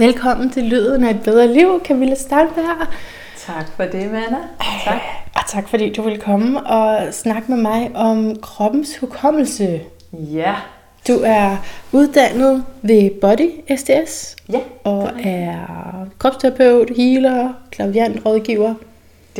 Velkommen til Lyden af et bedre liv, Camilla Steinberg. Tak for det, Manna. Tak. Og tak fordi du vil komme og snakke med mig om kroppens hukommelse. Ja. Du er uddannet ved Body SDS Ja, og er kropsterapeut, healer, klaviant, rådgiver.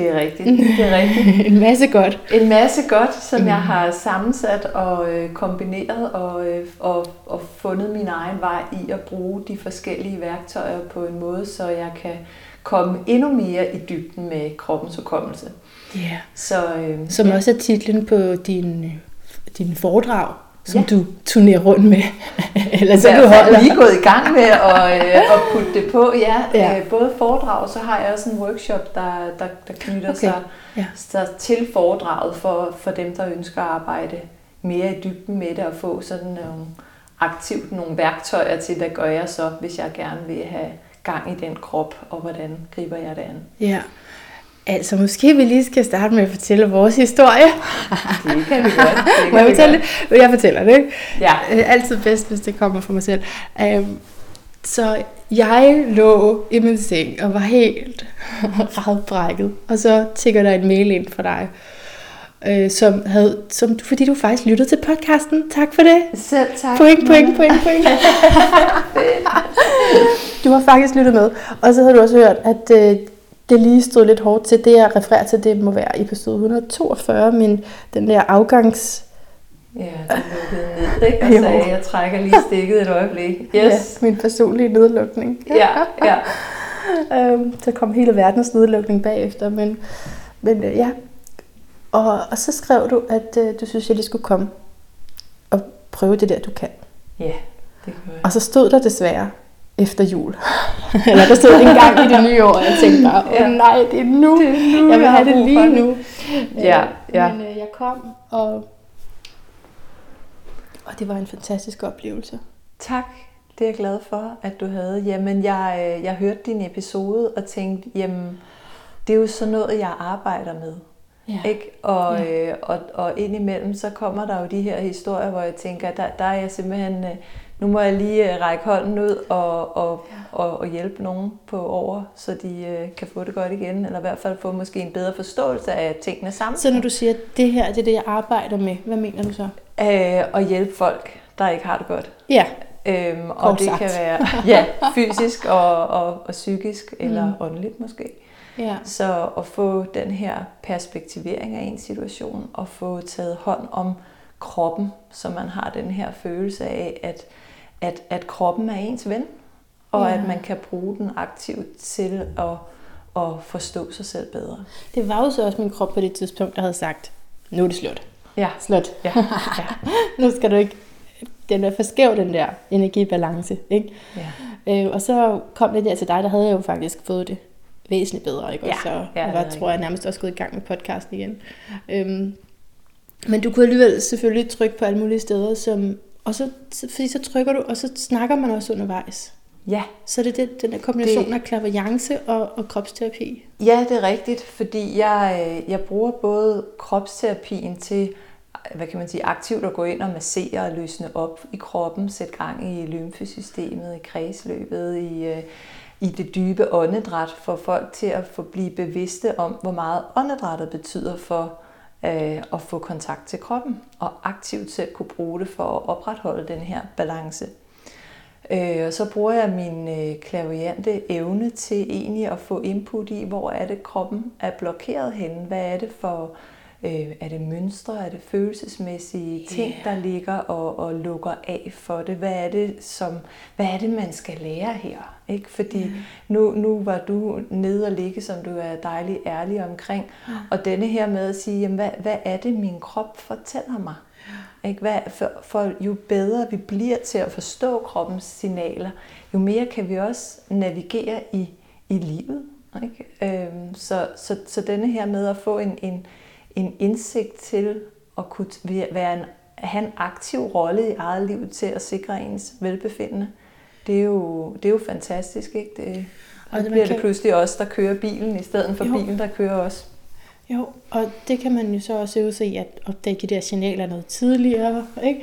Det er rigtigt. Det er rigtigt. En masse godt. En masse godt, som jeg har sammensat og øh, kombineret og, øh, og, og fundet min egen vej i at bruge de forskellige værktøjer på en måde, så jeg kan komme endnu mere i dybden med kroppens hukommelse. Yeah. Så øh, Som også er titlen på din, din foredrag, som Ja. du turnerer rundt med. Eller Så du er holder. lige gået i gang med at, øh, at putte det på. Ja, Ja. Øh, både foredrag, så har jeg også en workshop, der, der, der knytter Okay. sig, Ja. sig til foredraget for, for dem, der ønsker at arbejde mere i dybden med det og få sådan nogle, aktivt nogle værktøjer til, hvad gør jeg så, hvis jeg gerne vil have gang i den krop, og hvordan griber jeg det an. Ja. Altså, måske vi lige skal starte med at fortælle vores historie. Det kan vi godt. Det Må kan jeg fortælle godt. det? Jeg fortæller det, ikke? Ja. Øh, Altid bedst, hvis det kommer fra mig selv. Um, så jeg lå i min seng og var helt radbrækket. Og så tigger der en mail ind fra dig, øh, som havde, som, fordi du faktisk lyttede til podcasten. Tak for det. Selv tak. Point, point, point, point. du har faktisk lyttet med. Og så har du også hørt, at øh, det lige stod lidt hårdt til. Det, jeg refererer til, det må være episode 142, men den der afgangs... Ja, det lukkede ned, ikke? Og Jo. sagde, jeg trækker lige stikket et øjeblik. Yes. Ja, min personlige nedlukning. Ja, ja. Øhm, så kom hele verdens nedlukning bagefter, men, men øh, ja. Og, og så skrev du, at øh, du synes, jeg lige skulle komme og prøve det der, du kan. Ja, det gør jeg. Og så stod der desværre efter jul. Eller der stod en gang i det nye år, og jeg tænkte bare, åh Ja. nej, det er nu. Det er nu, jeg vil have det lige det. nu. Ja, Øh, ja. Men øh, jeg kom, og, og det var en fantastisk oplevelse. Tak, det er jeg glad for, at du havde. Jamen, jeg, øh, jeg hørte din episode og tænkte, jamen, det er jo sådan noget, jeg arbejder med. Ja. Ikke? Og, Ja. øh, og, og indimellem, så kommer der jo de her historier, hvor jeg tænker, der, der er jeg simpelthen, øh, nu må jeg lige øh, række hånden ud og, og, Ja. og, og hjælpe nogen på over, så de øh, kan få det godt igen, eller i hvert fald få måske en bedre forståelse af tingene sammen. Så når du siger, at det her det er det, jeg arbejder med, hvad mener du så? Øh, og hjælpe folk, der ikke har det godt. Ja, Øhm, og Kort det sagt. kan være ja, fysisk og, og, og psykisk, eller Mm. åndeligt måske. Ja. Så at få den her perspektivering af en situation, og få taget hånd om kroppen, så man har den her følelse af, at, at, at kroppen er ens ven, og Ja. at man kan bruge den aktivt til at, at forstå sig selv bedre. Det var jo så også min krop på det tidspunkt, der havde sagt, nu er det slut. Ja, Slut. ja, ja, nu skal du ikke... Den er for skæv, den der energibalance. Ikke? ja. Øh, og så kom det der til dig, der havde jeg jo faktisk fået det væsentligt bedre. Ikke? Ja, Og så ja, jeg var, tror jeg nærmest også gået i gang med podcasten igen. Øhm, men du kunne alligevel selvfølgelig trykke på alle mulige steder, som, og så, fordi så trykker du, og så snakker man også undervejs. ja. Så det er det, den der kombination Det- af klaverjance og, og kropsterapi. Ja, det er rigtigt, fordi jeg, øh, jeg bruger både kropsterapien til, hvad kan man sige, aktivt at gå ind og massere og løsne op i kroppen, sætte gang i lymfesystemet, i kredsløbet, i, øh, i det dybe åndedræt, for folk til at få blive bevidste om, hvor meget åndedrættet betyder for øh, at få kontakt til kroppen, og aktivt selv kunne bruge det for at opretholde den her balance. Øh, og så bruger jeg min øh, klaviante evne til egentlig at få input i, hvor er det kroppen er blokeret henne. Hvad er det for, øh, er det mønstre, er det følelsesmæssige ting, Ja. der ligger og, og lukker af for det? Hvad er det, som, hvad er det man skal lære her? Ikke? Fordi Mm. nu, nu var du nede og ligge, som du er dejlig ærlig omkring. Og denne her med at sige, jamen, hvad, hvad er det, min krop fortæller mig? Ikke? Hvad, for, for jo bedre vi bliver til at forstå kroppens signaler, jo mere kan vi også navigere i, i livet. Ikke? Øhm, så, så, så denne her med at få en, en, en indsigt til at kunne være en, have en aktiv rolle i eget liv til at sikre ens velbefindende, det er jo, det er jo fantastisk. Ikke? Det, Og det- bliver kan- det pludselig os, der kører bilen, i stedet for Jo. bilen, der kører os. Jo, og det kan man jo så også øve sig i at opdage de der signaler noget tidligere. Ikke?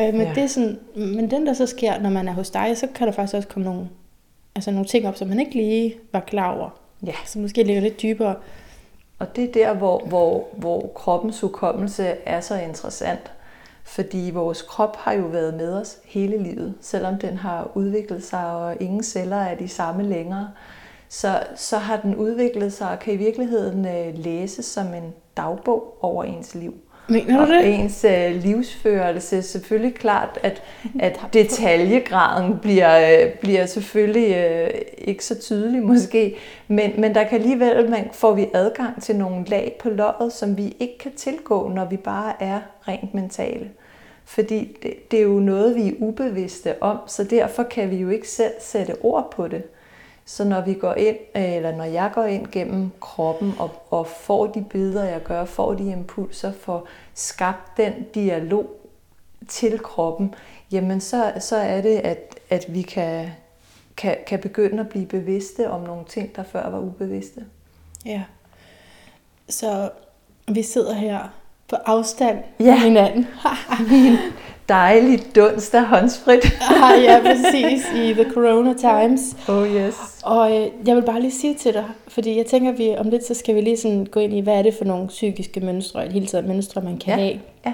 Øh, men, ja. det er sådan, men den der så sker, når man er hos dig, så kan der faktisk også komme nogle altså nogle ting op, som man ikke lige var klar over. Ja. Som måske ligger lidt dybere. Og det er der, hvor, hvor, hvor kroppens hukommelse er så interessant. Fordi vores krop har jo været med os hele livet, selvom den har udviklet sig, og ingen celler er de samme længere. Så, så har den udviklet sig og kan i virkeligheden øh, læses som en dagbog over ens liv. Mener du det? ens øh, livsførelse. Selvfølgelig klart, at, at detaljegraden bliver, øh, bliver selvfølgelig øh, ikke så tydelig måske, men, men der kan alligevel, man, får vi adgang til nogle lag på låret, som vi ikke kan tilgå, når vi bare er rent mentale. Fordi det, det er jo noget, vi er ubevidste om, så derfor kan vi jo ikke selv sætte ord på det. Så når vi går ind, øh, eller når jeg går ind gennem kroppen og, og får de billeder, jeg gør, får de impulser, får skabt den dialog til kroppen, jamen så, så er det, at, at vi kan, kan, kan begynde at blive bevidste om nogle ting, der før var ubevidste. Ja. Så vi sidder her på afstand Ja. af hinanden. Dejlig dunst af håndsprit. ah, ja, præcis, i The Corona Times. Oh yes. Og øh, jeg vil bare lige sige til dig, fordi jeg tænker, vi om lidt, så skal vi lige sådan gå ind i, hvad er det for nogle psykiske mønstre, eller hele tiden mønstre, man kan Ja, have. ja.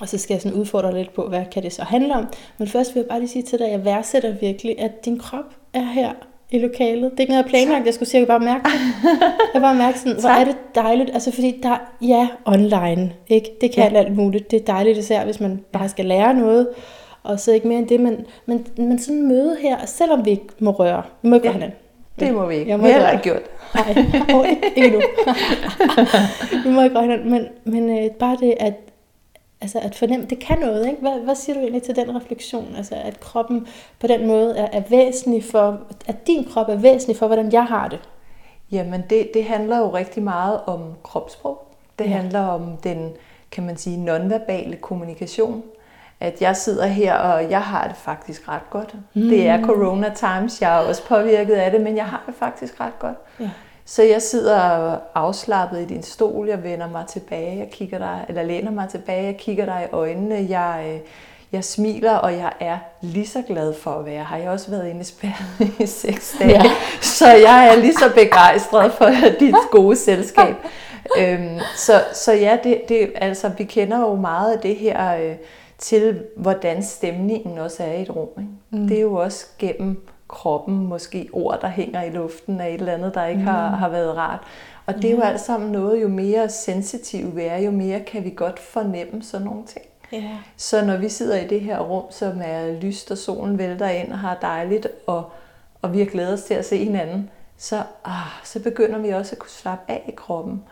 Og så skal jeg sådan udfordre lidt på, hvad kan det så handle om. Men først vil jeg bare lige sige til dig, at jeg værdsætter virkelig, at din krop er her i lokalet. Det er ikke noget, jeg planlagt, jeg skulle sige, jeg bare mærke det. Jeg bare mærke sådan, hvor er det dejligt. Altså fordi der, ja, online, ikke? Det kan Ja. alt muligt. Det er dejligt især, hvis man bare skal lære noget. Og så ikke mere end det, men, men, men sådan møde her, selvom vi ikke må røre. Vi må ikke Ja. røre hinanden. Det må vi ikke. Jeg må Vi har ikke ikke gjort. Nej, oh, ikke nu. vi må ikke røre hinanden, men, men øh, bare det, at, altså at fornemme, det kan noget, ikke? Hvad, hvad siger du egentlig til den refleksion? Altså at kroppen på den måde er, er væsentlig for, at din krop er væsentlig for, hvordan jeg har det. Jamen det, det handler jo rigtig meget om kropssprog. Det Ja. handler om den, kan man sige, nonverbale kommunikation. At jeg sidder her, og jeg har det faktisk ret godt. Mm. Det er corona times, jeg er også påvirket af det, men jeg har det faktisk ret godt. Ja. Så jeg sidder afslappet i din stol, jeg vender mig tilbage, jeg kigger dig, eller læner mig tilbage, jeg kigger dig i øjnene, jeg, øh, jeg smiler, og jeg er lige så glad for at være her. Jeg har også været inde i spærret i seks dage, Ja. ja. så jeg er lige så begejstret for dit gode selskab. øhm, så, så ja, det, det, altså, vi kender jo meget af det her øh, til, hvordan stemningen også er i et rum. Ikke? Mm. Det er jo også gennem kroppen, måske ord, der hænger i luften af et eller andet, der ikke mm. har, har været rart. Og det er jo alt sammen noget, jo mere sensitive vi er, jo mere kan vi godt fornemme sådan nogle ting. Ja. Så når vi sidder i det her rum, som er lyst, og solen vælter ind og har dejligt, og, og vi har glædet os til at se hinanden, så, ah, så begynder vi også at kunne slappe af i kroppen.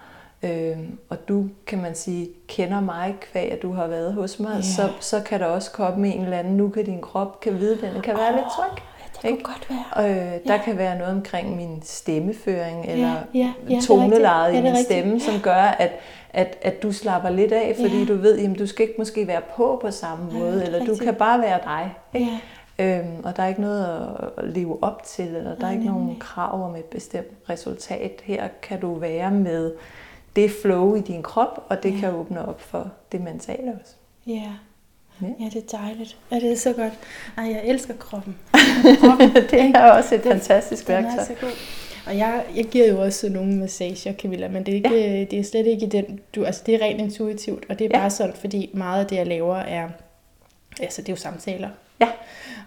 Øhm, og du, kan man sige, kender mig kvæg, at du har været hos mig, Ja. så, så kan der også komme en eller anden, nu kan din krop kan vide, den kan være lidt tryg. Det kunne Ikke? godt være. Øh, der Ja. kan være noget omkring min stemmeføring, eller ja, ja, er tonelejet i Ja, min rigtigt. stemme, som gør, at, at, at du slapper lidt af, fordi Ja. du ved, at du skal ikke måske være på på samme Ja, måde, eller du rigtigt. kan bare være dig. Ikke? Ja. Øhm, og der er ikke noget at- leve op til, eller der er ikke nogen krav om et bestemt resultat. Her kan du være med det flow i din krop, og det Ja. kan åbne op for det mentale også. Ja. Ja. Ja, det er dejligt. Ja, det er så godt. Ej, jeg elsker kroppen. det er også et Den- fantastisk Den er værktøj. så god. Og jeg, jeg giver jo også nogle massager, Camilla, men det er, ikke, ja. det er slet ikke i den, du, altså det er rent intuitivt, og det er Ja. bare sådan, fordi meget af det, jeg laver, er, altså det er jo samtaler. Ja.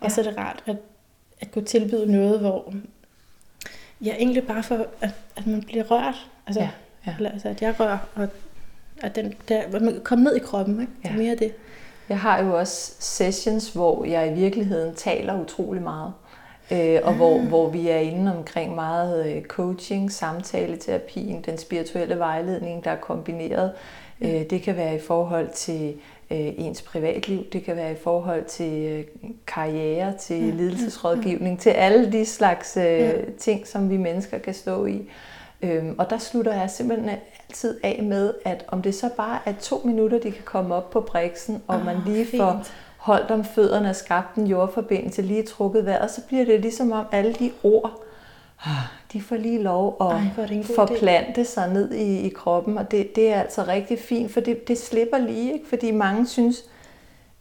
Og så er det rart at, at kunne tilbyde noget, hvor jeg egentlig bare for, at, at man bliver rørt. Altså, Ja, ja. Eller, altså at jeg rører, og at, den, der, at man kan komme ned i kroppen, ikke? Det er Ja. mere det. Jeg har jo også sessions, hvor jeg i virkeligheden taler utrolig meget. Øh, og hvor, hvor vi er inde omkring meget øh, coaching, samtaleterapien, den spirituelle vejledning, der er kombineret. Øh, det kan være i forhold til øh, ens privatliv, det kan være i forhold til øh, karriere, til Ja, ledelsesrådgivning, til alle de slags øh, Ja. ting, som vi mennesker kan stå i. Øhm, og der slutter jeg simpelthen altid af med, at om det så bare er to minutter, de kan komme op på briksen, og Ah, man lige fint. får holdt om fødderne og skabt en jordforbindelse, lige trukket vejret, så bliver det ligesom om alle de ord, ah, de får lige lov at Ej, god idé. forplante sig ned i, i kroppen, og det, det er altså rigtig fint, for det, det slipper lige, ikke? fordi mange synes,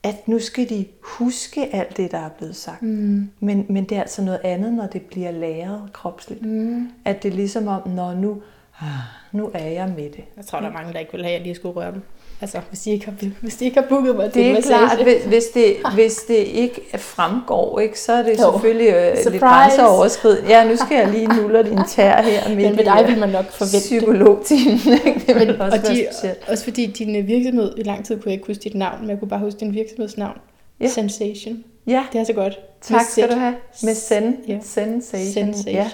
at nu skal de huske alt det, der er blevet sagt. Mm. Men, men det er altså noget andet, når det bliver læret kropsligt. Mm. At det er ligesom om, når nu, ah, nu er jeg med det. Jeg tror, der er mange, der ikke vil have, at jeg lige skulle røre dem. Altså, hvis de ikke har, hvis de ikke har booket mig Det til er massage. klart, hvis, hvis, det, hvis det ikke fremgår, ikke, så er det Jo. selvfølgelig øh, lidt Surprise. grænseoverskridende. Ja, nu skal jeg lige nulle din tær her midt Men ved dig øh, vil man nok forvente det. psykologtimen. Det vil Men, også og de, også fordi din øh, virksomhed, i lang tid kunne jeg ikke huske dit navn, men jeg kunne bare huske din virksomhedsnavn. Ja. Sensation. Ja, Det er så godt. tak Med skal Z. du have. Med sen, Ja. sensation. Sensation. Ja.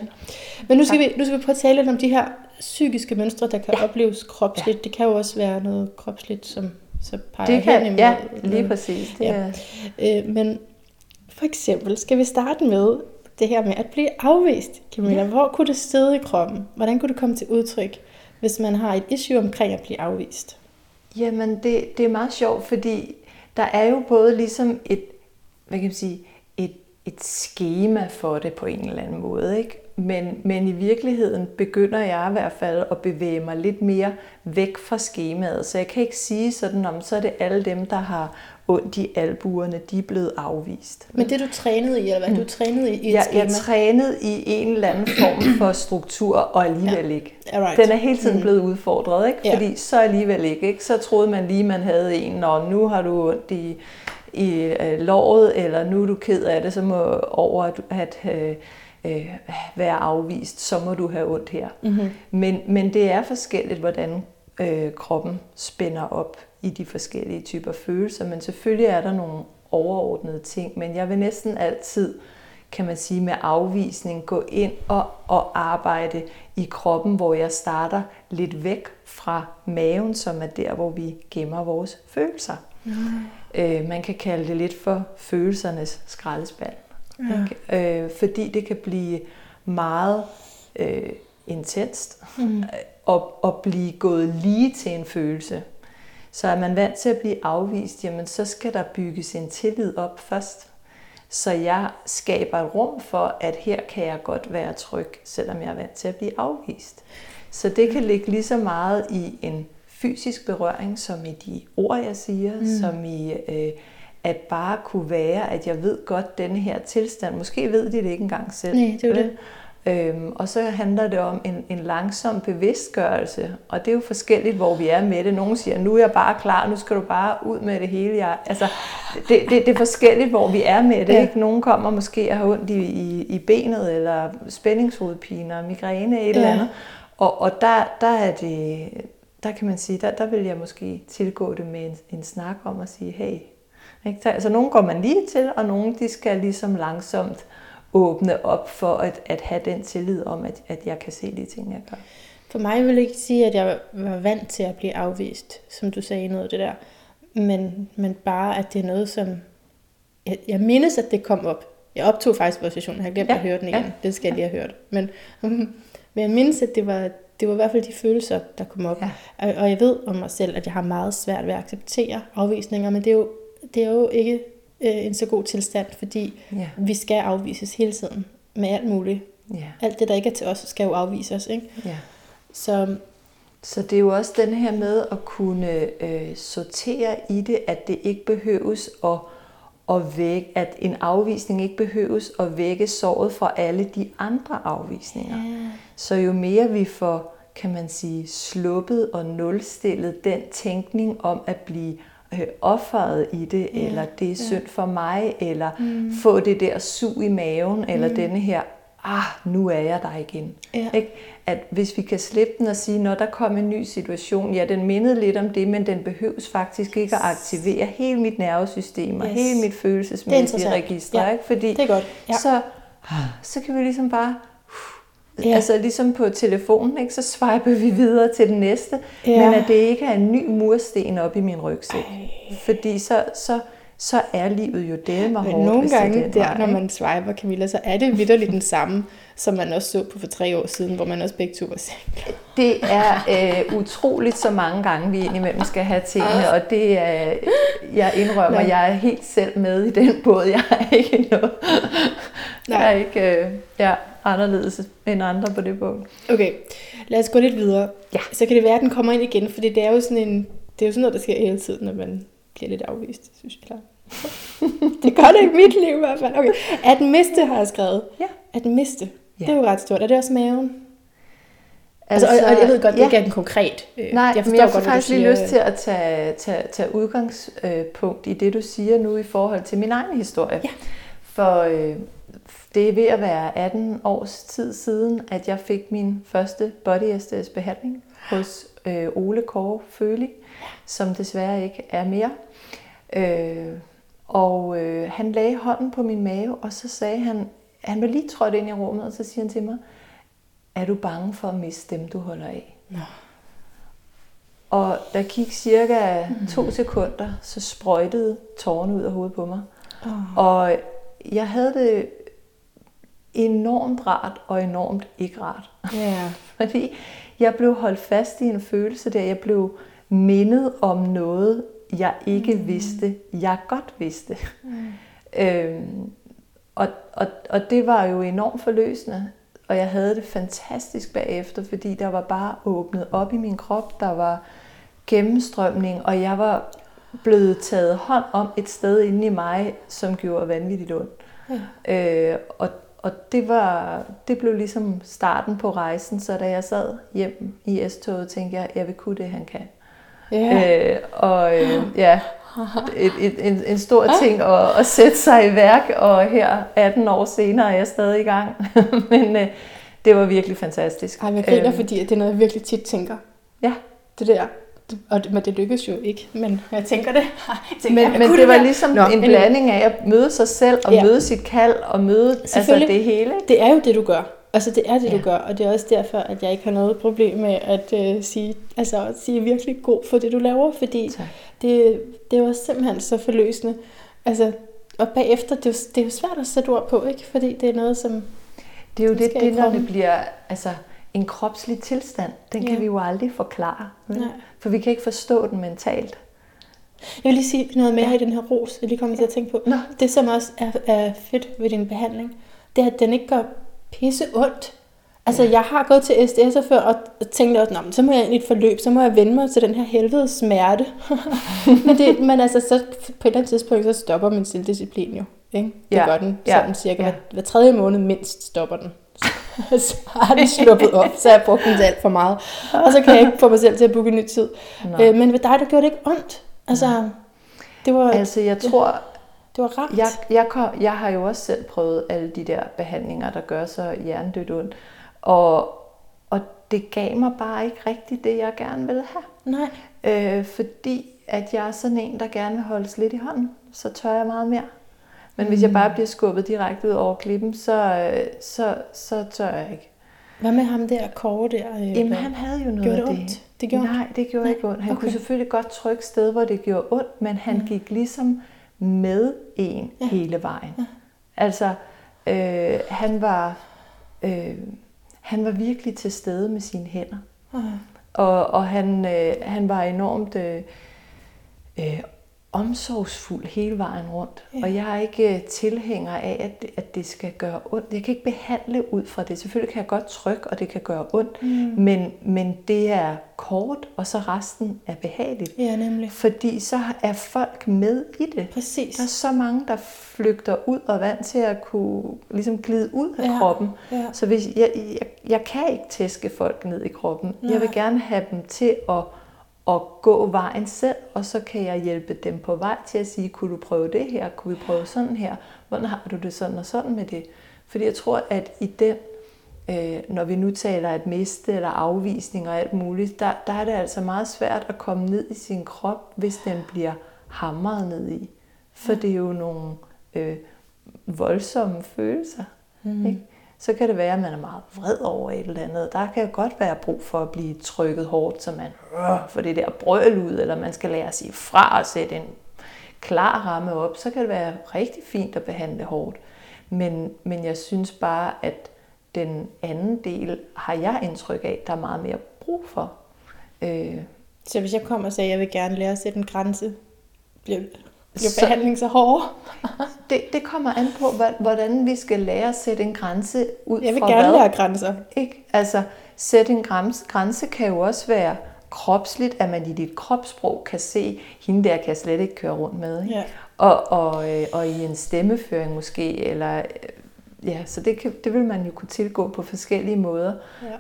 Men nu skal, vi, nu skal vi prøve at tale lidt om de her psykiske mønstre, der kan ja. opleves kropsligt. Ja. Det kan jo også være noget kropsligt, som så peger Det kan, hen imod. ja, lige præcis. Det Ja. er, Øh, men for eksempel skal vi starte med det her med at blive afvist, Camilla. Ja. Hvor kunne det sidde i kroppen? Hvordan kunne det komme til udtryk, hvis man har et issue omkring at blive afvist? Jamen, det, det er meget sjovt, fordi der er jo både ligesom et, hvad kan man sige, et, et schema for det på en eller anden måde, ikke? Men, men i virkeligheden begynder jeg i hvert fald at bevæge mig lidt mere væk fra skemaet. Så jeg kan ikke sige sådan om, så er det alle dem, der har ondt i albuerne, de er blevet afvist. Men det du trænede i, eller hvad du trænede i, et Jeg, schema? jeg trænede i en eller anden form for struktur, og alligevel ja. ikke. Alright. Den er hele tiden blevet udfordret, ikke? Ja. Fordi så alligevel ikke, ikke? Så troede man lige, man havde en, og nu har du ondt i, i øh, låret, eller nu er du ked af det, så må over at, at øh, øh, være afvist, så må du have ondt her. Mm-hmm. Men, men det er forskelligt, hvordan øh, kroppen spænder op i de forskellige typer følelser, men selvfølgelig er der nogle overordnede ting, men jeg vil næsten altid kan man sige, med afvisning gå ind og, og arbejde i kroppen, hvor jeg starter lidt væk fra maven, som er der, hvor vi gemmer vores følelser. Mm. Øh, man kan kalde det lidt for følelsernes skraldespand. Ja. Øh, fordi det kan blive meget øh, intenst mm. og, og blive gået lige til en følelse. Så er man vant til at blive afvist, jamen så skal der bygges en tillid op først. Så jeg skaber et rum for, at her kan jeg godt være tryg, selvom jeg er vant til at blive afvist. Så det kan ligge lige så meget i en fysisk berøring, som i de ord, jeg siger, mm. som i øh, at bare kunne være, at jeg ved godt denne her tilstand. Måske ved de det ikke engang selv. Nej, det er vel? Øhm, og så handler det om en, en langsom bevidstgørelse, og det er jo forskelligt, hvor vi er med det. Nogle siger, nu er jeg bare klar, nu skal du bare ud med det hele. Jeg, altså, det, det, det er forskelligt, hvor vi er med det. Ja. Ikke? Nogle kommer måske og har ondt i, i, i benet, eller spændingshovedpiner, migræne, et Ja. eller andet. Og, og der, der er det, der kan man sige, der, der vil jeg måske tilgå det med en, en snak om at sige, hey, ikke? Så altså, nogle går man lige til, og nogle de skal ligesom langsomt åbne op for at, at have den tillid om, at, at jeg kan se de ting, jeg gør. For mig vil jeg ikke sige, at jeg var vant til at blive afvist, som du sagde noget af det der. Men, men bare, at det er noget, som... Jeg, jeg mindes, at det kom op. Jeg optog faktisk vores session. Jeg har glemt Ja, at høre den igen. ja. Det skal jeg lige have hørt. Men, men jeg mindes, at det var, det var i hvert fald de følelser, der kom op. Ja. Og, og jeg ved om mig selv, at jeg har meget svært ved at acceptere afvisninger. Men det er jo, det er jo ikke øh, en så god tilstand, fordi Ja. vi skal afvises hele tiden med alt muligt. Ja. Alt det, der ikke er til os, skal jo afvises. Ikke? ja. Så Så det er jo også den her med at kunne øh, sortere i det, at det ikke behøves at, at vække, at en afvisning ikke behøves at vække såret fra alle de andre afvisninger. Ja. Så jo mere vi får, kan man sige, sluppet og nulstillet den tænkning om at blive øh, offeret i det, ja. eller det er synd for mig, eller mm. få det der sug i maven, eller mm. denne her, ah, nu er jeg der igen. Ja. Ikke? At hvis vi kan slippe den og sige, når der kommer en ny situation, ja, den mindede lidt om det, men den behøves faktisk ikke at aktivere hele mit nervesystem og Yes. hele mit følelsesmæssige register. Ja, Ikke? Fordi det er godt. Ja. så, så kan vi ligesom bare Ja. Ja. Altså ligesom på telefonen, ikke? så swiper vi videre til den næste, Ja. ja. men at det ikke er en ny mursten op i min rygsæk. Fordi så, så, så er livet jo det Men hårdt, nogle det gange der, vej, når man swiper Camilla, så er det vidderligt den samme, som man også så på for tre år siden, hvor man også begge to var single. Det er øh, utroligt så mange gange, vi indimellem skal have tingene, og det er, jeg indrømmer, Nej. jeg er helt selv med i den båd. Jeg er ikke noget. Nej. Jeg er ikke øh, er anderledes end andre på det punkt. Okay, lad os gå lidt videre. Ja. Så kan det være, at den kommer ind igen, fordi det er jo sådan en, det er jo sådan noget, der sker hele tiden, når man bliver lidt afvist, synes jeg klart. det gør det ikke mit liv i hvert fald. Okay. At miste har jeg skrevet. Ja. At miste. Ja. Det er jo ret stort. Er det også maven? Altså, altså, og, og jeg ved godt, det ja. ikke er den konkret. Øh, Nej, jeg men jeg får du faktisk lige lyst til at tage, tage, tage udgangspunkt i det, du siger nu i forhold til min egen historie. Ja. For øh, det er ved at være 18 års tid siden, at jeg fik min første body SDS behandling hos øh, Ole Kåre Føli, som desværre ikke er mere. Øh, og øh, han lagde hånden på min mave, og så sagde han, han var lige trådt ind i rummet, og så siger han til mig, er du bange for at miste dem, du holder af? Nå. Og der gik cirka to sekunder, så sprøjtede tårerne ud af hovedet på mig. Oh. Og jeg havde det enormt rart og enormt ikke rart. Ja. Fordi jeg blev holdt fast i en følelse der. Jeg blev mindet om noget, jeg ikke mm. vidste, jeg godt vidste. Mm. Øhm, og, og, og det var jo enormt forløsende. Og jeg havde det fantastisk bagefter, fordi der var bare åbnet op i min krop. Der var gennemstrømning, og jeg var blevet taget hånd om et sted inde i mig, som gjorde vanvittigt ondt. Ja. Øh, og, og det, var, det blev ligesom starten på rejsen, så da jeg sad hjem i S-toget, tænkte jeg, jeg vil kunne det, han kan. Ja. Øh, og øh, ja, et, et, en, en stor ting at, at sætte sig i værk, og her 18 år senere er jeg stadig i gang. Men øh, det var virkelig fantastisk. Ej, jeg griner, Øhm, fordi det er noget, jeg virkelig tit tænker. Ja, Det der. Det- Og det, men det lykkes jo ikke, men jeg tænker det. Jeg tænker, men, jeg men kunne det var ligesom Nå, en blanding af at møde sig selv, og Ja. møde sit kald, og møde altså det hele. Det er jo det, du gør. Altså, det er det, du Ja. gør, og det er også derfor, at jeg ikke har noget problem med at øh, sige, altså, at sige virkelig god for det, du laver, fordi Tak. det, det jo simpelthen så forløsende. Altså, og bagefter, det er, jo, det er jo svært at sætte ord på, ikke? Fordi det er noget, som... Det er jo Det det, skal det ikke når det bliver altså, en kropslig tilstand. Den kan Ja. vi jo aldrig forklare. vel? Nej. For vi kan ikke forstå den mentalt. Jeg vil lige sige noget mere ja. i den her ros, jeg lige kommer til at tænke på. Nå. Det, som også er, er fedt ved din behandling, det er, at den ikke gør pisse ondt. Altså, jeg har gået til SDS'er før og tænkt også, "Nå, men så må jeg ind i et forløb, så må jeg vende mig til den her helvede smerte. men, det, men altså, så på et eller andet tidspunkt, så stopper min selvdisciplin jo. Ikke? Det Ja, gør den ja, sådan cirka. ja. Hver, hver tredje måned mindst stopper den. så har den sluppet op, så jeg brugt den til alt for meget. Og så kan jeg ikke få mig selv til at booke en ny tid. Nå. Øh, men ved dig, der gjorde det ikke ondt. Altså, det var, Altså, jeg tror, det var ramt. jeg, jeg, kom, jeg har jo også selv prøvet alle de der behandlinger, der gør så hjernedødt ondt. Og, og det gav mig bare ikke rigtigt det, jeg gerne ville have. Nej. Øh, fordi at jeg er sådan en, der gerne vil holdes lidt i hånden, så tør jeg meget mere. Men hvis jeg bare bliver skubbet direkte ud over klippen, så, så, så tør jeg ikke. Hvad med ham der, Kåre der? Øh, Jamen, han havde jo noget Gjorde af det det. ondt? Det gjorde Nej, det gjorde Nej, ikke ondt. Han okay. kunne selvfølgelig godt trykke sted, hvor det gjorde ondt, men han mm. gik ligesom med en ja. hele vejen. Ja. Altså, øh, han var øh, han var virkelig til stede med sine hænder. Ah. Og, og han, øh, han var enormt øh, øh, omsorgsfuld hele vejen rundt. Ja. Og jeg er ikke øh, tilhænger af, at, det- at det skal gøre ondt. Jeg kan ikke behandle ud fra det. Selvfølgelig kan jeg godt trykke, og det kan gøre ondt. Mm. Men, men det er kort, og så resten er behageligt. Ja, nemlig. Fordi så er folk med i det. Præcis. Der er så mange, der flygter ud og vant til at kunne ligesom glide ud af ja. kroppen. ja. Så hvis jeg, jeg, jeg kan ikke tæske folk ned i kroppen. Nej. Jeg vil gerne have dem til at, at gå vejen selv, og så kan jeg hjælpe dem på vej til at sige, kunne du prøve det her? Kunne vi prøve sådan her? Hvordan har du det sådan og sådan med det? Fordi jeg tror, at i den, øh, når vi nu taler at miste eller afvisning og alt muligt, der, der er det altså meget svært at komme ned i sin krop, hvis den bliver hamret ned i. For det er jo nogle øh, voldsomme følelser. Mm. Ikke? Så kan det være, at man er meget vred over et eller andet. Der kan godt være brug for at blive trykket hårdt, så man øh, får det der brøl ud, eller man skal lære at sige fra og sætte en klar ramme op. Så kan det være rigtig fint at behandle hårdt. Men, men jeg synes bare, at den anden del har jeg indtryk af, der er meget mere brug for. Øh, Så hvis jeg kommer og siger, at jeg vil gerne lære at sætte en grænse, bliver, bliver Så- så hårdere? det, det kommer an på, hvordan vi skal lære at sætte en grænse ud Jeg vil fra gerne hvad. lære grænser. Ikke? Altså, sætte en grænse, grænse kan jo også være kropsligt, at man i dit kropssprog kan se, hende der kan jeg slet ikke køre rundt med. Ikke? Ja. Og, og, øh, og i en stemmeføring måske, eller øh, ja, så det, kan, det vil man jo kunne tilgå på forskellige måder.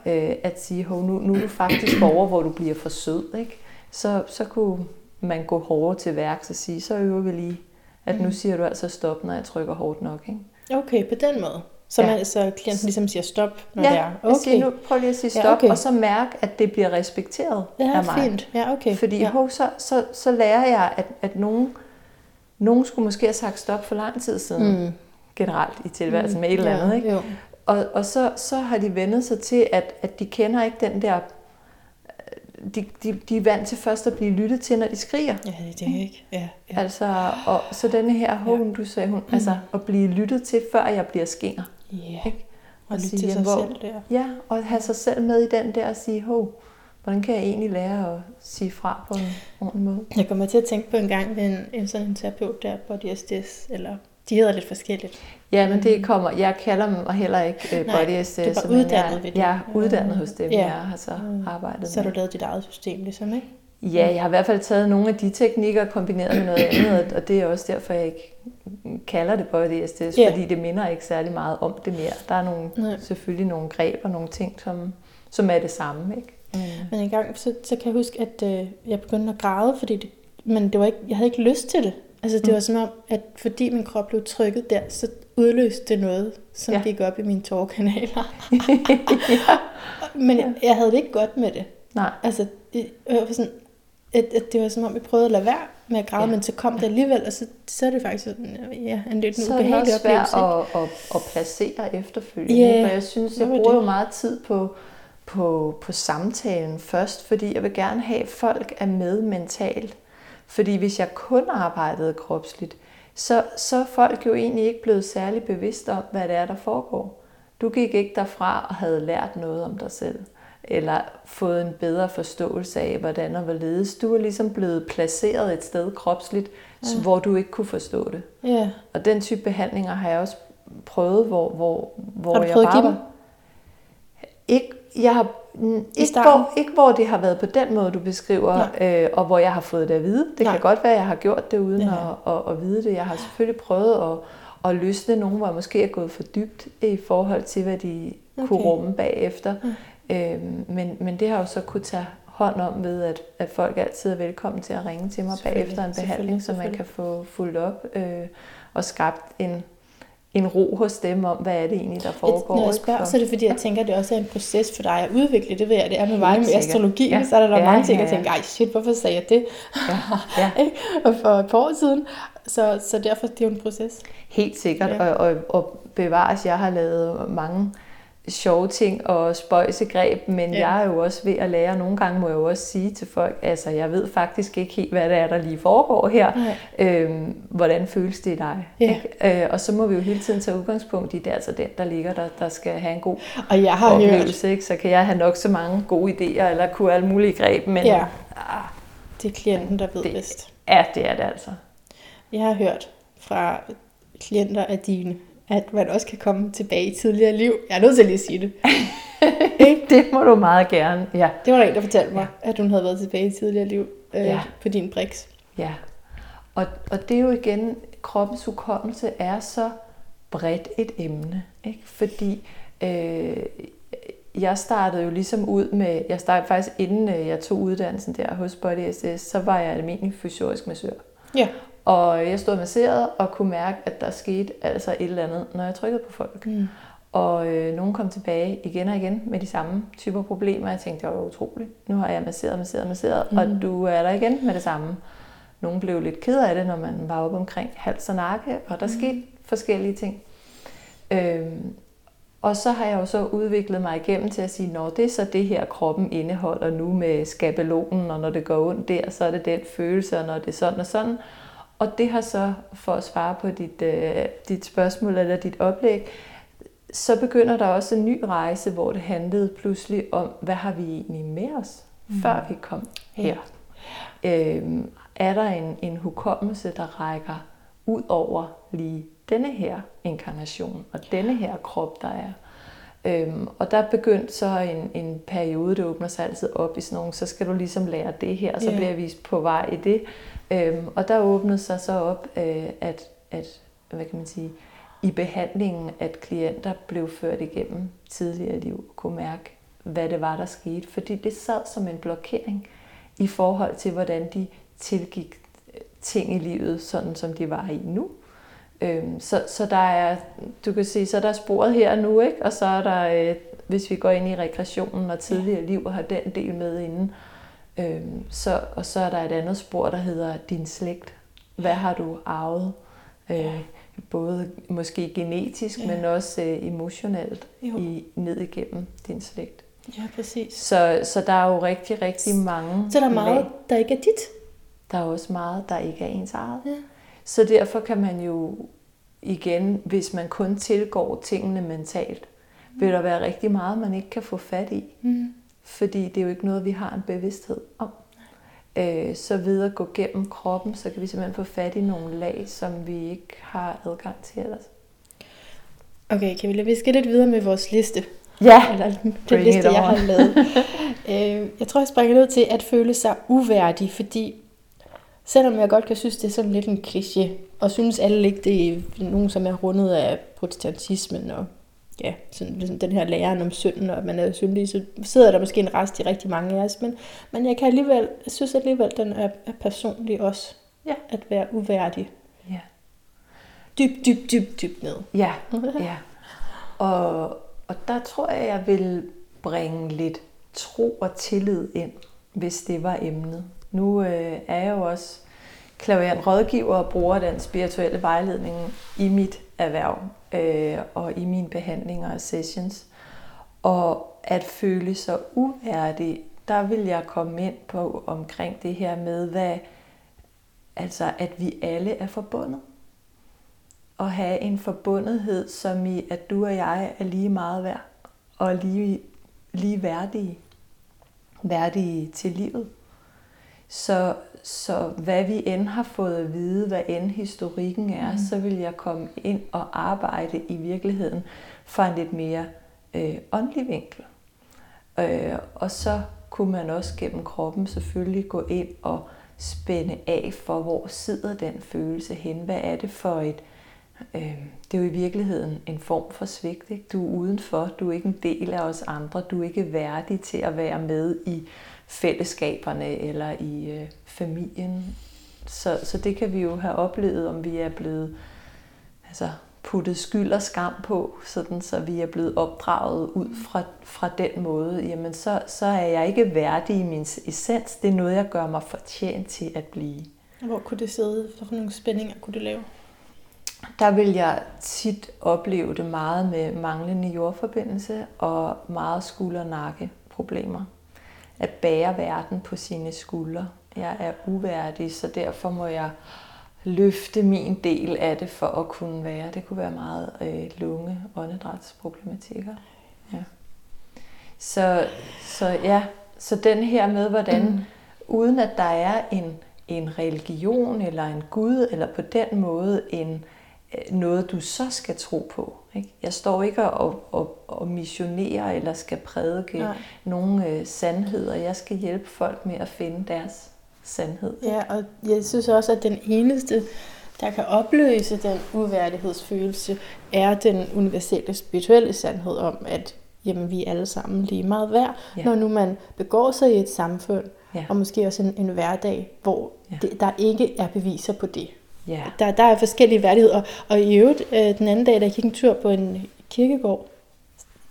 Ja. Øh, at sige, Hov, nu, nu er du faktisk over, hvor du bliver for sød. Ikke? Så, så kunne man gå hårdere til værks og sige, så øver vi lige, at nu mm. siger du altså stop, når jeg trykker hårdt nok. Ikke? Okay, på den måde. Så, ja. man, så klienten ligesom siger stop, når ja, det er. Okay. siger nu, prøv lige at sige stop, ja, okay. og så mærk, at det bliver respekteret ja, af mig. fint. Ja, okay. Fordi ja. hov, så, så, så lærer jeg, at, at nogen, nogen skulle måske have sagt stop for lang tid siden, mm. generelt i tilværelsen mm. med et eller andet. Ja, ikke? Jo. Og, og så, så har de vendet sig til, at, at de kender ikke den der de, de, de er vant til først at blive lyttet til, når de skriger. Ja, det er ikke. Ja, ja. Altså, og så denne her hun, ja. du sagde hun, mm. altså at blive lyttet til, før jeg bliver skinger. Ja, ikke? og lytte til sig hvor, selv der. Ja, og have sig selv med i den der og sige, hov, hvordan kan jeg egentlig lære at sige fra på en ordentlig måde? Jeg kommer til at tænke på en gang ved en, en sådan en terapeut der, Body SDS, eller de hedder lidt forskelligt. Ja, men det kommer, jeg kalder dem heller ikke uh, Body SDS. det er bare uddannet ved det. Jeg er uddannet hos dem, ja. jeg har så mm. arbejdet Så har du lavet dit eget system ligesom, ikke? Ja, jeg har i hvert fald taget nogle af de teknikker kombineret med noget andet, og det er også derfor, jeg ikke kalder det body SDS, yeah. fordi det minder ikke særlig meget om det mere. Der er nogle, Nej. selvfølgelig nogle greb og nogle ting, som, som er det samme. Ikke? Mm. Men en gang, så, så kan jeg huske, at øh, jeg begyndte at græde, fordi det, men det var ikke, jeg havde ikke lyst til det. Altså det mm. var som om, at fordi min krop blev trykket der, så udløste det noget, som ja. gik op i mine tårkanaler. ja. Men jeg, jeg havde det ikke godt med det. Nej. Altså, det, jeg var sådan, at, at det var som om, vi prøvede at lade være med at græde, ja. men så kom det alligevel, og så, så er det faktisk sådan, ja, en lidt så ubehagelig oplevelse. Så er det svært at, at, at placere efterfølgende. Yeah. For jeg synes, jeg bruger jo meget tid på, på, på samtalen først, fordi jeg vil gerne have, at folk er med mentalt. Fordi hvis jeg kun arbejdede kropsligt, så, så er folk jo egentlig ikke blevet særlig bevidste om, hvad det er, der foregår. Du gik ikke derfra og havde lært noget om dig selv eller fået en bedre forståelse af, hvordan og hvorledes. Du er ligesom blevet placeret et sted kropsligt, ja. hvor du ikke kunne forstå det. Ja. Og den type behandlinger har jeg også prøvet, hvor, hvor, hvor har du jeg bare var... Ikke, jeg har, ikke, hvor, ikke hvor det har været på den måde, du beskriver, øh, og hvor jeg har fået det at vide. Det Nej. kan godt være, at jeg har gjort det uden ja. at, at, at vide det. Jeg har selvfølgelig prøvet at, at løsne nogen, hvor jeg måske er gået for dybt i forhold til, hvad de okay. kunne rumme bagefter. Ja. Øh, men, men det har jo så kunne tage hånd om ved, at, at folk altid er velkommen til at ringe til mig bagefter en behandling, så man kan få fuldt op øh, og skabt en, en ro hos dem om, hvad er det egentlig, der foregår. Når jeg spørger, for... så er det fordi, jeg tænker, at det også er en proces for dig at udvikle. Det ved jeg, det er med mig med astrologi. Ja. Så er der, der ja, mange ting, ja, ja. jeg tænker, ej shit, hvorfor sagde jeg det? Ja. Ja. og for et par år siden. Så, så derfor det er det jo en proces. Helt sikkert, ja. og, og, og bevares, jeg har lavet mange sjove ting og spøjsegreb, men ja. jeg er jo også ved at lære, nogle gange må jeg jo også sige til folk, altså jeg ved faktisk ikke helt, hvad det er, der lige foregår her. Øhm, hvordan føles det i dig? Ja. Ikke? Øh, og så må vi jo hele tiden tage udgangspunkt i, det er altså den, der ligger der, der skal have en god og jeg har oplevelse. Ikke? Så kan jeg have nok så mange gode idéer, eller kunne alle mulige greb, men... Ja. Ah, det er klienten, der ved det, bedst. Ja, det er det altså. Jeg har hørt fra klienter af dine, at man også kan komme tilbage i tidligere liv. Jeg er nødt til at lige sige det. det må du meget gerne, ja. Det var der en, der fortalte mig, ja. at hun havde været tilbage i tidligere liv øh, ja. på din brix. Ja, og, og det er jo igen, kroppens hukommelse er så bredt et emne, ikke? fordi øh, jeg startede jo ligesom ud med, jeg startede faktisk inden øh, jeg tog uddannelsen der hos Body SS, så var jeg almindelig fysiorisk massør. Ja. Og jeg stod masseret og kunne mærke, at der skete altså et eller andet, når jeg trykkede på folk. Mm. Og øh, nogen kom tilbage igen og igen med de samme typer problemer. Jeg tænkte, det var utroligt. Nu har jeg masseret, masseret, masseret, mm. og du er der igen med det samme. Nogle blev lidt ked af det, når man var oppe omkring hals og nakke, og der mm. skete forskellige ting. Øhm, og så har jeg jo så udviklet mig igennem til at sige, når det er så det her, kroppen indeholder nu med skabelonen, og når det går ondt der, så er det den følelse, og når det er sådan og sådan. Og det har så, for at svare på dit, øh, dit spørgsmål eller dit oplæg, så begynder der også en ny rejse, hvor det handlede pludselig om, hvad har vi egentlig med os, mm. før vi kom her. Ja. Øhm, er der en, en hukommelse, der rækker ud over lige denne her inkarnation og denne her krop, der er. Øhm, og der begyndte så en, en periode, det åbner sig altid op i sådan nogle, så skal du ligesom lære det her, og så Ja. bliver jeg vist på vej i det. Øhm, og der åbnede sig så op, øh, at, at, hvad kan man sige, i behandlingen, at klienter blev ført igennem tidligere liv og kunne mærke, hvad det var, der skete. Fordi det sad som en blokering i forhold til, hvordan de tilgik øh, ting i livet, sådan som de var i nu. Øhm, så, så der er, du kan sige, så er der sporet her og nu, ikke? og så er der, øh, hvis vi går ind i regressionen og tidligere liv og har den del med inden, øhm, så, og så er der et andet spor, der hedder din slægt. Hvad har du arvet? Øh, både måske genetisk, Ja. men også øh, emotionelt Jo. i, ned igennem din slægt. Ja, præcis. Så, så der er jo rigtig, rigtig mange Så der er meget, lag. der ikke er dit. Der er også meget, der ikke er ens eget. Ja. Så derfor kan man jo igen, hvis man kun tilgår tingene mentalt, vil der være rigtig meget, man ikke kan få fat i. Mm. Fordi det er jo ikke noget, vi har en bevidsthed om. Øh, så ved at gå gennem kroppen, så kan vi simpelthen få fat i nogle lag, som vi ikke har adgang til ellers. Okay, Camilla, vi skal lidt videre med vores liste. Ja, Eller den Bring liste, jeg har lavet. øh, jeg tror, jeg springer ned til at føle sig uværdig, fordi selvom jeg godt kan synes, det er sådan lidt en kliché, og synes alle ikke, det er nogen, som er rundet af protestantismen og ja, sådan, ligesom den her læren om synden, og at man er syndig, så sidder der måske en rest i rigtig mange af os, men, men jeg kan alligevel, jeg synes alligevel, den er, er personlig også, Ja. at være uværdig. Ja. Dybt, dybt, dybt, dybt ned. Ja, ja. Og, og der tror jeg, jeg vil bringe lidt tro og tillid ind, hvis det var emnet. Nu øh, er jeg jo også klaverant rådgiver og bruger den spirituelle vejledning i mit erhverv øh, og i mine behandlinger og sessions. Og at føle sig uværdig, der vil jeg komme ind på omkring det her med, hvad, altså at vi alle er forbundet Og have en forbundethed, som i, at du og jeg er lige meget værd, og lige, lige værdige, værdige til livet. Så, så hvad vi end har fået at vide, hvad end historikken er, mm. så vil jeg komme ind og arbejde i virkeligheden fra en lidt mere øh, åndelig vinkel. Øh, og så kunne man også gennem kroppen selvfølgelig gå ind og spænde af for, hvor sidder den følelse hen? Hvad er det for et... Øh, det er jo i virkeligheden en form for svigt. Ikke? Du er udenfor, du er ikke en del af os andre, du er ikke værdig til at være med i fællesskaberne eller i øh, familien. Så, så det kan vi jo have oplevet, om vi er blevet altså, puttet skyld og skam på, sådan så vi er blevet opdraget ud fra, fra den måde, jamen så, så er jeg ikke værdig i min essens. Det er noget, jeg gør mig fortjent til at blive. Hvor kunne det sidde? Hvad nogle spændinger kunne det lave? Der vil jeg tit opleve det meget med manglende jordforbindelse og meget skulder-nakke problemer. At bære verden på sine skuldre. Jeg er uværdig, så derfor må jeg løfte min del af det for at kunne være. Det kunne være meget øh, lunge åndedrætsproblematikker. Ja. Så, så ja, så den her med, hvordan mm. uden at der er en, en religion eller en Gud, eller på den måde en, noget, du så skal tro på. Ikke? Jeg står ikke og, og, og missionerer eller skal prædike Nej. nogle øh, sandheder. Jeg skal hjælpe folk med at finde deres sandhed. Ja, og jeg synes også, at den eneste, der kan opløse den uværdighedsfølelse, er den universelle spirituelle sandhed om, at jamen, vi er alle sammen lige meget værd, Ja. når nu man begår sig i et samfund, Ja. og måske også en, en hverdag, hvor ja. det, der ikke er beviser på det. Ja. Der, der er forskellige værdigheder, og, og i øvrigt, øh, den anden dag, da jeg gik en tur på en kirkegård,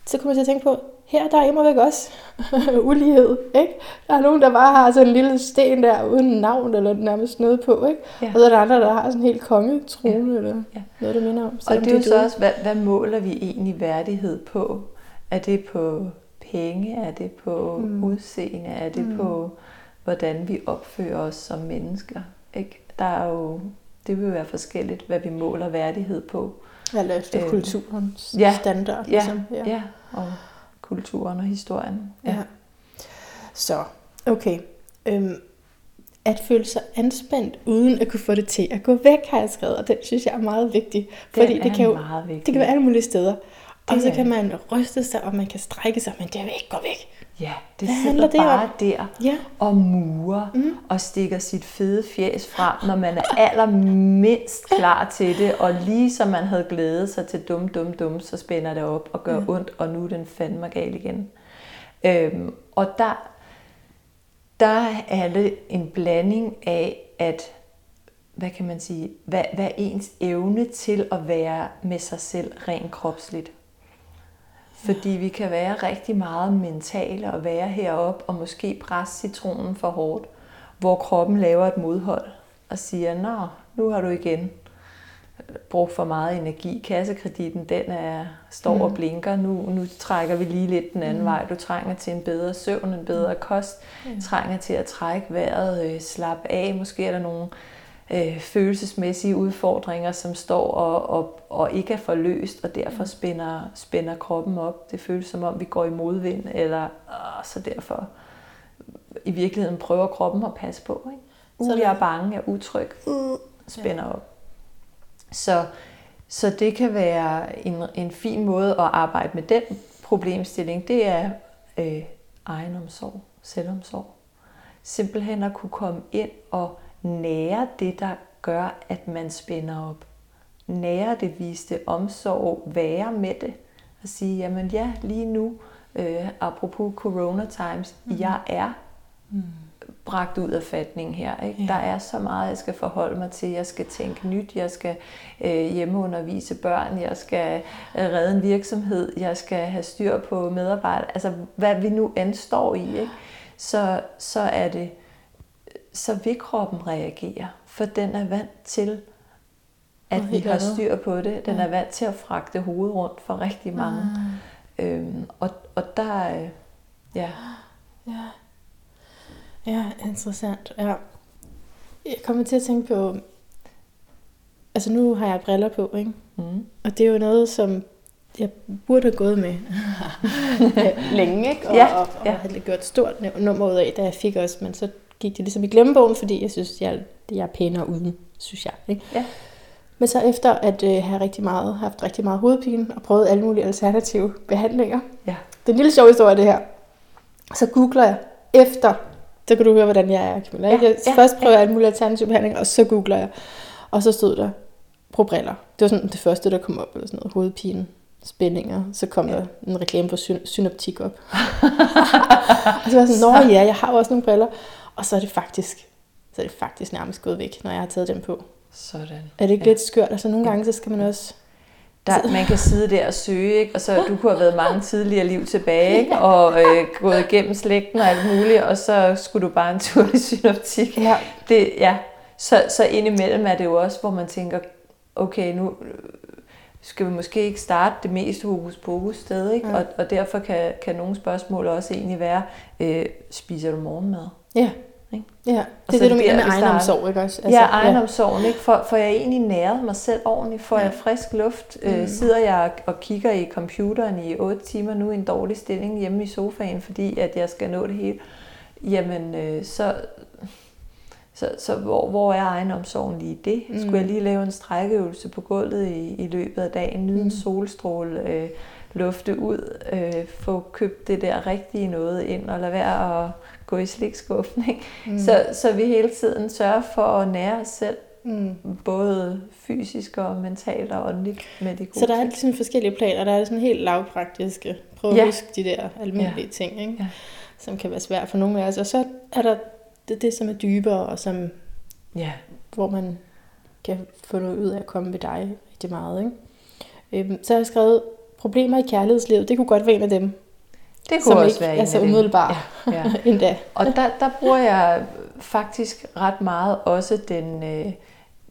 så kom jeg til at tænke på, her der er immer væk også ulighed, ikke? Der er nogen, der bare har sådan en lille sten der, uden navn eller nærmest noget på, ikke? Ja. Og så er der andre, der har sådan en helt kongetrone, ja. eller Ja. noget, der minder om. Og det er jo så også, hvad, hvad måler vi egentlig værdighed på? Er det på penge? Er det på. Mm. udseende? Er det mm. på, hvordan vi opfører os som mennesker? Ikke? Der er jo, det vil jo være forskelligt, hvad vi måler værdighed på. Eller efter Øh, kulturens ja. standard. Ja, Ligesom. ja. ja. og kulturen og historien. Ja. Så, okay. Øhm, at føle sig anspændt, uden at kunne få det til at gå væk, har jeg skrevet, og den synes jeg er meget vigtig. Den Fordi det kan jo meget vigtig. det kan være alle mulige steder. Og så kan man ryste sig, og man kan strække sig, men det vil ikke gå væk. Ja, det Hvad sidder det bare om? der Ja. og murer mm. og stikker sit fede fjes frem, når man er allermindst klar til det, og lige som man havde glædet sig til dum, dum, dum, så spænder det op og gør mm. ondt, og nu er den fandme gal igen. Øhm, og der, der er det en blanding af, at hvad kan man sige, hvad, hvad er ens evne til at være med sig selv rent kropsligt. Fordi vi kan være rigtig meget mentale og være heroppe og måske presse citronen for hårdt, hvor kroppen laver et modhold og siger, nå, nu har du igen brugt for meget energi. Kassekreditten, den er, står og blinker. Nu, nu trækker vi lige lidt den anden mm. vej. Du trænger til en bedre søvn, en bedre kost. Mm. Trænger til at trække vejret, øh, slappe af. Måske er der nogle øh, følelsesmæssige udfordringer, som står og, og, og ikke er forløst, og derfor spænder, spænder kroppen op. Det føles som om, vi går i modvind, eller øh, så derfor i virkeligheden prøver kroppen at passe på. Ikke? Uh, Så jeg er bange, jeg er utryg, spænder op. Så, så det kan være en, en fin måde at arbejde med den problemstilling. Det er øh, egenomsorg, selvomsorg. Simpelthen at kunne komme ind og nære det, der gør, at man spænder op. Nære det, vise det omsorg, være med det. Og sige, jamen ja, lige nu, øh, apropos corona times, mm. jeg er bragt ud af fatning her. Ikke? Ja. Der er så meget, jeg skal forholde mig til. Jeg skal tænke nyt, jeg skal øh, hjemmeundervise børn, jeg skal øh, redde en virksomhed, jeg skal have styr på medarbejdere. Altså, hvad vi nu end står i, ikke? Så, så er det, så vil kroppen reagere, for den er vant til, at vi har styr på det. Den er vant til at fragte hovedet rundt for rigtig mange. Øhm, og, og der, øh, ja, Ja. Ja, interessant. Ja. Jeg kommer til at tænke på, altså nu har jeg briller på, ikke? mm, Og det er jo noget, som jeg burde have gået med længe, ikke? Og, Ja, og, og ja. havde gjort stort nummer ud af, da jeg fik også, men så gik det ligesom i glemmebogen, fordi jeg synes, jeg, jeg er pænere uden, synes jeg. Ikke? ja. Men så efter at øh, have rigtig meget, haft rigtig meget hovedpine og prøvet alle mulige alternative behandlinger, ja. det er en lille sjov historie, det her. Så googler jeg efter, så kan du høre, hvordan jeg er, Camilla. Ja, ikke? Jeg ja, først prøver jeg alle mulige alternative behandlinger, og så googler jeg. Og så stod der probriller. Det var sådan det første, der kom op, eller sådan noget, hovedpine, spændinger. Så kom ja. der en reklame for syn- synoptik op. og så var jeg sådan, nå ja, jeg har også nogle briller. Og så er det faktisk, så er det faktisk nærmest gået væk, når jeg har taget dem på. Sådan. Er det ikke Ja. ja. lidt skørt? Altså nogle gange, så skal man også... Der, man kan sidde der og søge, ikke? og så du kunne have været mange tidligere liv tilbage, ikke? og øh, gået igennem slægten og alt muligt, og så skulle du bare en tur i synoptik. Ja. Det, ja. Så, så indimellem er det jo også, hvor man tænker, okay, nu øh, skal vi måske ikke starte det mest hokus pokus sted, ikke? Ja. Og, og derfor kan, kan nogle spørgsmål også egentlig være, øh, spiser du morgenmad? Ja. Ikke? Ja, det er det, du der, mener med egenomsorg, ikke også? Altså, ja, egenomsorgen, ikke? For, for jeg egentlig næret mig selv ordentligt, får Ja. jeg frisk luft, mm. øh, sidder jeg og kigger i computeren i 8 timer nu i en dårlig stilling hjemme i sofaen, fordi at jeg skal nå det hele, jamen øh, så, så, så hvor, hvor er egenomsorgen lige det? Mm. Skulle jeg lige lave en strækkeøvelse på gulvet i, i løbet af dagen, nyde en solstråle, øh, lufte ud, øh, få købt det der rigtige noget ind, og lade være at gå i slikskuffen, ikke? Mm. Så, så vi hele tiden sørger for at nære os selv, Mm. både fysisk og mentalt og åndeligt med de gode Så der er ligesom forskellige planer. Der er sådan helt lavpraktiske. Prøv at Ja. huske de der almindelige ja. ting, ikke? Ja. som kan være svært for nogle af os. Og så er der det, det som er dybere, og som, Ja, hvor man kan få noget ud af at komme ved dig rigtig meget. Ikke? Øhm, så har jeg skrevet, problemer i kærlighedslivet, det kunne godt være en af dem, det kunne som også ikke være er en så umiddelbart Ja, ja. endda. Og der, der bruger jeg faktisk ret meget også den, øh,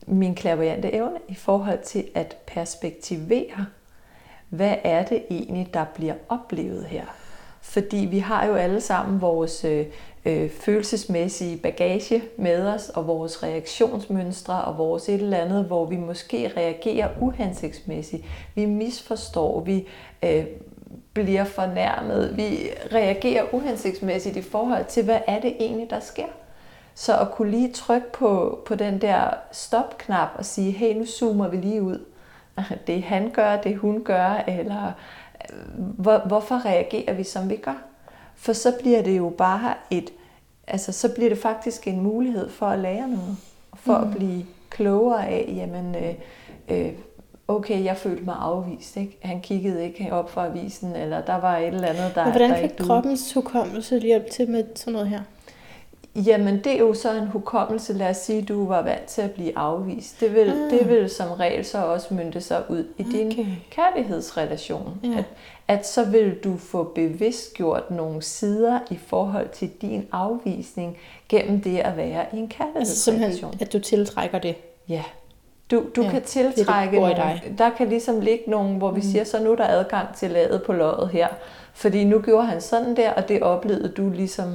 min klaverjante evne i forhold til at perspektivere, hvad er det egentlig, der bliver oplevet her. Fordi vi har jo alle sammen vores øh, øh, følelsesmæssige bagage med os, og vores reaktionsmønstre, og vores et eller andet, hvor vi måske reagerer uhensigtsmæssigt. Vi misforstår, vi øh, bliver fornærmet, vi reagerer uhensigtsmæssigt i forhold til, hvad er det egentlig, der sker. Så at kunne lige trykke på, på den der stop-knap og sige, hey, nu zoomer vi lige ud. Det han gør, det hun gør, eller hvor, hvorfor reagerer vi, som vi gør? For så bliver det jo bare et, altså så bliver det faktisk en mulighed for at lære noget, for mm. at blive klogere af, jamen, øh, øh, okay, jeg følte mig afvist, ikke? Han kiggede ikke op fra avisen, eller der var et eller andet, der... Men hvordan der kan ikke kroppens hukommelse hjælpe til med sådan noget her? Jamen, det er jo så en hukommelse. Lad os sige, du var vant til at blive afvist. Det vil, Ah. det vil som regel så også mynte sig ud i din Okay. kærlighedsrelation. Ja. At, at så vil du få bevidstgjort nogle sider i forhold til din afvisning gennem det at være i en Altså kærlighedsrelation. simpelthen, at du tiltrækker det. Ja. Du, du Ja, ja, kan det tiltrække nogle, dig. der kan ligesom ligge nogen, hvor vi mm. siger, så nu er der adgang til ladet på løjet her. Fordi nu gjorde han sådan der, og det oplevede du ligesom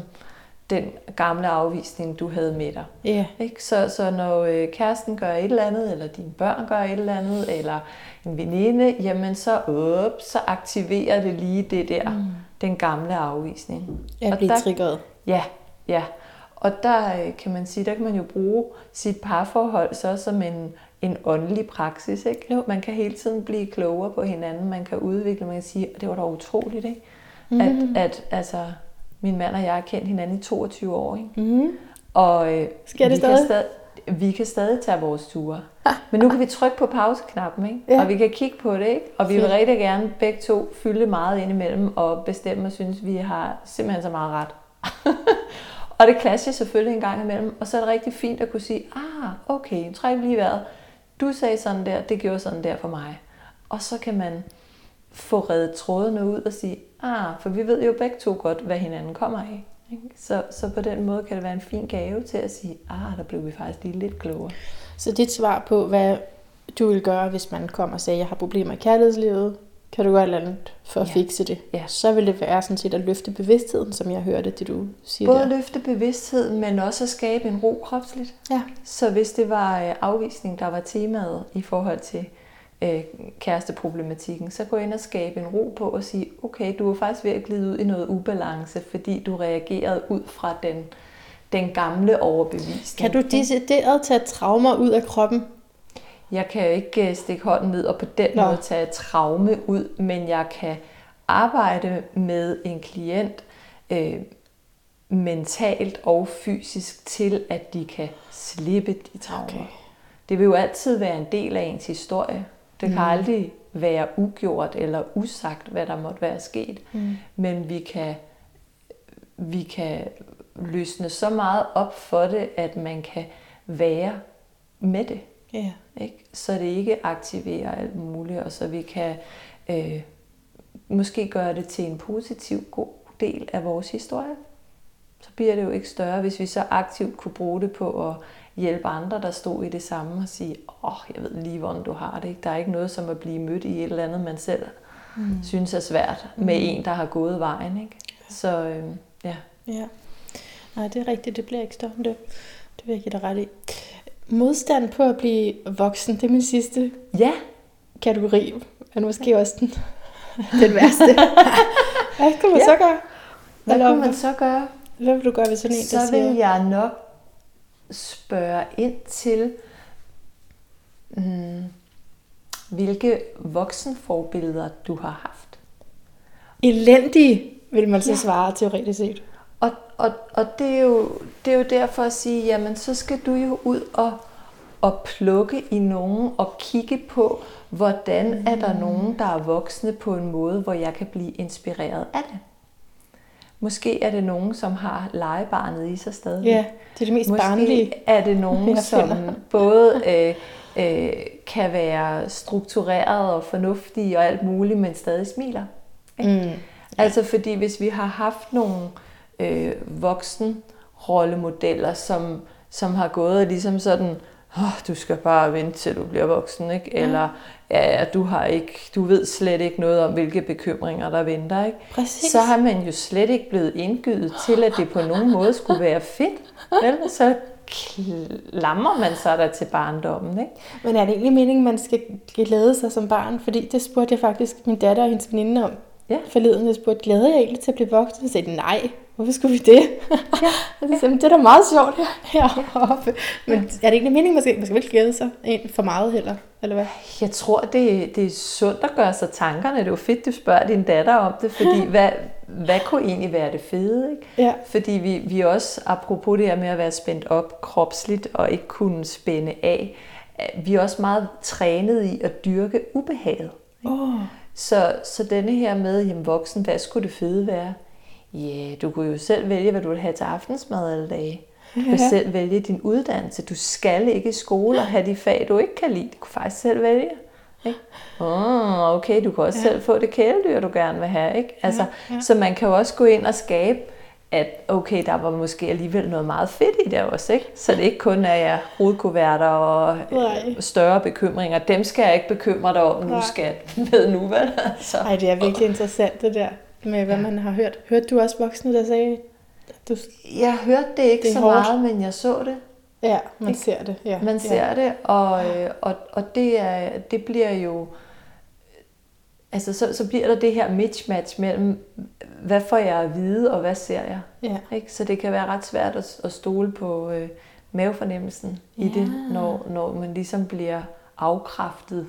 den gamle afvisning, du havde med dig. Ja. Ikke? Så, så når øh, kæresten gør et eller andet, eller dine børn gør et eller andet, eller en veninde, jamen så, op, så aktiverer det lige det der, mm. den gamle afvisning. Bliver der- triggeret. Ja, ja. Og der øh, kan man sige, der kan man jo bruge sit parforhold så som en, en åndelig praksis. Ikke? Jo. Man kan hele tiden blive klogere på hinanden, man kan udvikle, man kan sige, og det var da utroligt, ikke? Mhm. Mm. At, at altså, min mand og jeg har kendt hinanden i 22 år, ikke? Mm. Og øh, Sker det vi, kan stadig? stadig, vi kan stadig tage vores ture. Men nu kan vi trykke på pauseknappen, ikke? Ja. og vi kan kigge på det. Ikke? Og vi vil rigtig gerne begge to fylde meget ind imellem og bestemme og synes, vi har simpelthen så meget ret. og det clasher selvfølgelig en gang imellem. Og så er det rigtig fint at kunne sige, ah, okay, træk lige vejret. Du sagde sådan der, det gjorde sådan der for mig. Og så kan man få reddet trådene ud og sige, ah, for vi ved jo begge to godt, hvad hinanden kommer af. Ikke? Så, så på den måde kan det være en fin gave til at sige, ah, der blev vi faktisk lige lidt klogere. Så dit svar på, hvad du vil gøre, hvis man kommer og siger, jeg har problemer i kærlighedslivet, kan du gøre et eller andet for at Ja. fikse det? Ja. Så vil det være sådan set at løfte bevidstheden, som jeg hørte, det du siger Både der. løfte bevidstheden, men også at skabe en ro kropsligt. Ja. Så hvis det var øh, afvisning, der var temaet i forhold til øh, kæresteproblematikken, så gå ind og skabe en ro på og sige, okay, du er faktisk ved at glide ud i noget ubalance, fordi du reagerede ud fra den, den gamle overbevisning. Kan du decideret tage traumer ud af kroppen? Jeg kan jo ikke øh, stikke hånden ned og på den Nå. Måde tage traume ud, men jeg kan arbejde med en klient øh, mentalt og fysisk til, at de kan slippe de traumer. Okay. Det vil jo altid være en del af ens historie. Det kan Mm. aldrig være ugjort eller usagt, hvad der måtte være sket. Mm. Men vi kan, vi kan løsne så meget op for det, at man kan være med det. Ja. Ikke? Så det ikke aktiverer alt muligt, og så vi kan øh, måske gøre det til en positiv, god del af vores historie. Så bliver det jo ikke større, hvis vi så aktivt kunne bruge det på at hjælpe andre, der stod i det samme, og sige, åh, oh, jeg ved lige, hvordan du har det. Ikke? Der er ikke noget som at blive mødt i et eller andet, man selv mm. synes er svært, med en, der har gået vejen. Ikke? Så øh, ja. Ja. Nej, det er rigtigt. Det bliver ikke større end det. Det vil jeg give dig ret i. Modstand på at blive voksen, det er min sidste Ja, kategori. Men måske også den, den værste. Hvad kan man Ja. så gøre? hvad Eller- kunne man så gøre? Hvad vil du gøre ved sådan en, der så siger... vil jeg nok spørge ind til, mm, hvilke voksenforbilleder du har haft. Elendig, vil man så Ja. svare teoretisk set. Og, og, det, er jo, det er jo derfor at sige, jamen så skal du jo ud og, og plukke i nogen og kigge på, hvordan mm. er der nogen, der er voksne på en måde, hvor jeg kan blive inspireret af det. Måske er det nogen, som har legebarnet i sig stadig. Ja, det er det mest Måske barnlige. er det nogen, som både øh, øh, kan være struktureret og fornuftige og alt muligt, men stadig smiler. Mm. Altså fordi hvis vi har haft nogle øh, voksen rollemodeller, som, som har gået ligesom sådan, oh, du skal bare vente til du bliver voksen, ikke? Eller ja, du har ikke, du ved slet ikke noget om, hvilke bekymringer der venter, ikke? Præcis. så har man jo slet ikke blevet indgydet til, at det på nogen måde skulle være fedt. Vel? Så klamrer man sig der til barndommen. Ikke? Men er det egentlig meningen, man skal glæde sig som barn? Fordi det spurgte jeg faktisk min datter og hendes veninde om. Ja. forleden. Jeg spurgte, glæder jeg egentlig til at blive voksen? Og sagde, nej, hvorfor skulle vi det? Ja. sagde, "Men det er da meget sjovt her, heroppe. Men er det egentlig meningen, man skal, man skal vel ikke glæde sig for meget heller? Eller hvad? Jeg tror, det, det er sundt at gøre sig tankerne. Det er jo fedt, du spørger din datter om det, fordi hvad, hvad kunne egentlig være det fede? Ikke? Ja. Fordi vi, vi også, apropos det her med at være spændt op kropsligt og ikke kunne spænde af, vi er også meget trænet i at dyrke ubehaget. Oh. Så, så denne her med, jamen voksen, hvad skulle det fede være? Ja, yeah, du kunne jo selv vælge, hvad du vil have til aftensmad alle dage. Du kan Ja. selv vælge din uddannelse. Du skal ikke i skole og have de fag, du ikke kan lide. Du kan faktisk selv vælge. Ikke? Oh, okay, du kan også ja. selv få det kæledyr, du gerne vil have. Ikke? Altså, ja, ja. Så man kan jo også gå ind og skabe, at okay, der var måske alligevel noget meget fedt i det også. Ikke? Så det ikke kun er ja, hovedkuverter og Nej. større bekymringer. Dem skal jeg ikke bekymre dig om, nu skal med nu, vel? Så. Ej, det er virkelig interessant det der med, hvad man har hørt. Hørte du også voksne, der sagde, du... Jeg hørte det ikke Det så hårdt. meget, men jeg så det. Ja, man ser det. Ja. Man ser ja. det, og, øh, og, og det, er, det bliver jo... Altså, så, så bliver der det her mismatch mellem, hvad får jeg at vide, og hvad ser jeg? Ja. Ikke? Så det kan være ret svært at, at stole på øh, mavefornemmelsen i Ja. det, når, når man ligesom bliver afkræftet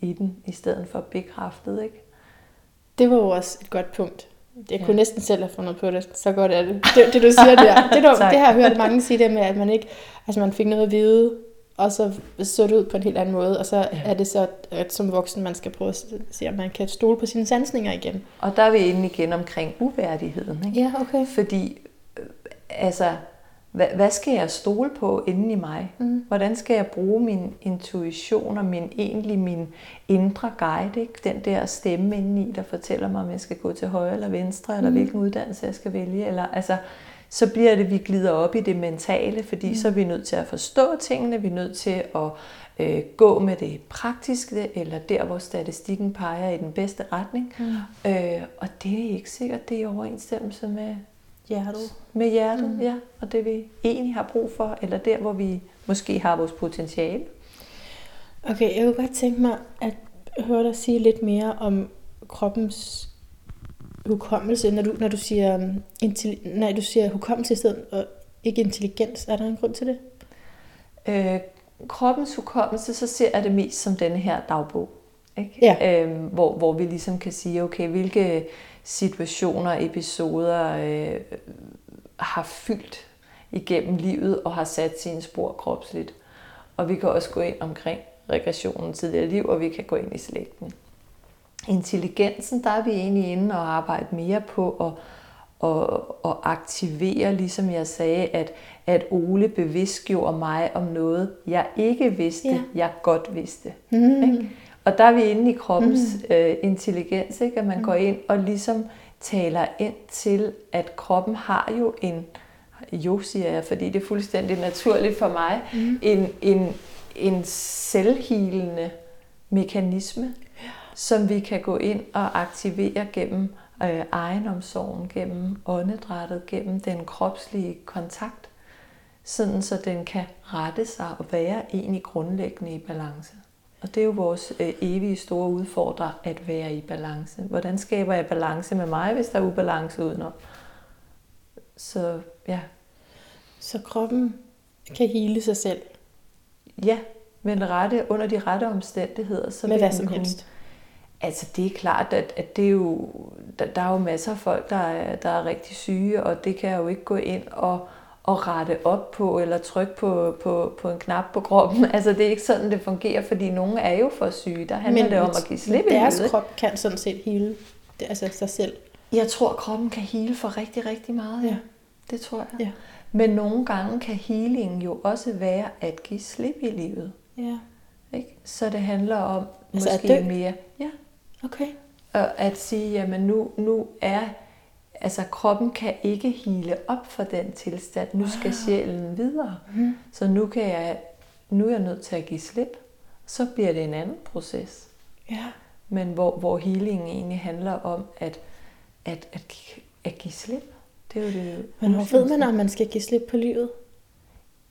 i den, i stedet for bekræftet. Ikke? Det var jo også et godt punkt. Jeg Ja. kunne næsten selv have fundet på det. Så godt er det. Det, det du siger der. Det, du, det har jeg hørt mange sige det med, at man ikke, altså man fik noget at vide, og så så det ud på en helt anden måde, og så ja. er det så, at som voksen, man skal prøve at se, om man kan stole på sine sansninger igen. Og der er vi inde igen omkring uværdigheden. Ikke? Ja, okay. Fordi, øh, altså, hvad, hvad skal jeg stole på inden i mig? Mm. Hvordan skal jeg bruge min intuition og min egentlig min indre guide? Ikke? Den der stemme indeni, der fortæller mig, om jeg skal gå til højre eller venstre, eller Mm. hvilken uddannelse jeg skal vælge. Eller, altså, så bliver det, vi glider op i det mentale, fordi mm. så er vi nødt til at forstå tingene, vi er nødt til at øh, gå med det praktiske, eller der, hvor statistikken peger i den bedste retning. Mm. Øh, og det er ikke sikkert, det er i overensstemmelse med, Hjertet. med hjertet, mm. ja, og det vi egentlig har brug for, eller der, hvor vi måske har vores potentiale. Okay, jeg kunne godt tænke mig at høre dig sige lidt mere om kroppens hukommelse, når du, når du siger, um, intelli- nej, du siger hukommelse i stedet, og ikke intelligens. Er der en grund til det? Øh, kroppens hukommelse, så ser jeg det mest som denne her dagbog. Ikke? Ja. Øhm, hvor, hvor vi ligesom kan sige, okay, hvilke situationer, episoder øh, har fyldt igennem livet og har sat sine spor kropsligt. Og vi kan også gå ind omkring regressionen tidligere liv, og vi kan gå ind i slægten. Intelligensen, der er vi egentlig inde og arbejde mere på at, at, at aktivere, ligesom jeg sagde, at, at Ole bevidstgjorde mig om noget, jeg ikke vidste, ja. jeg godt vidste. Mm. Ikke? Og der er vi inde i kroppens mm. øh, intelligens, ikke? at man mm. går ind og ligesom taler ind til, at kroppen har jo en, jo siger jeg, fordi det er fuldstændig naturligt for mig, mm. en, en, en selvhilende mekanisme, som vi kan gå ind og aktivere gennem øh, egenomsorgen, gennem åndedrættet, gennem den kropslige kontakt, sådan så den kan rette sig og være egentlig grundlæggende i balance. Og det er jo vores øh, evige store udfordrer at være i balance. Hvordan skaber jeg balance med mig, hvis der er ubalance udenom? Så ja, Så kroppen kan hele sig selv ja men rette, under de rette omstændigheder. Så med hvad som kunne- helst. Altså det er klart, at, at det er jo, der, der er jo masser af folk, der er, der er rigtig syge, og det kan jeg jo ikke gå ind og, og rette op på, eller trykke på, på, på en knap på kroppen. Altså det er ikke sådan, det fungerer, fordi nogen er jo for syge. Der handler Men, det om at give slip i deres livet. krop kan sådan set hele altså sig selv. Jeg tror, kroppen kan hele for rigtig, rigtig meget. Ja. Det tror jeg. Ja. Men nogle gange kan healing jo også være at give slip i livet. Ja. Ikke? Så det handler om Altså måske mere... Ja, Okay. Og at sige, jamen nu, nu er, altså kroppen kan ikke hele op for den tilstand. Nu skal sjælen videre. Mm. Så nu, kan jeg, nu er jeg nødt til at give slip. Så bliver det en anden proces. Ja. Men hvor, hvor healingen egentlig handler om at, at, at, at give slip. Det er jo det Men hvor ved man, om man skal give slip på livet?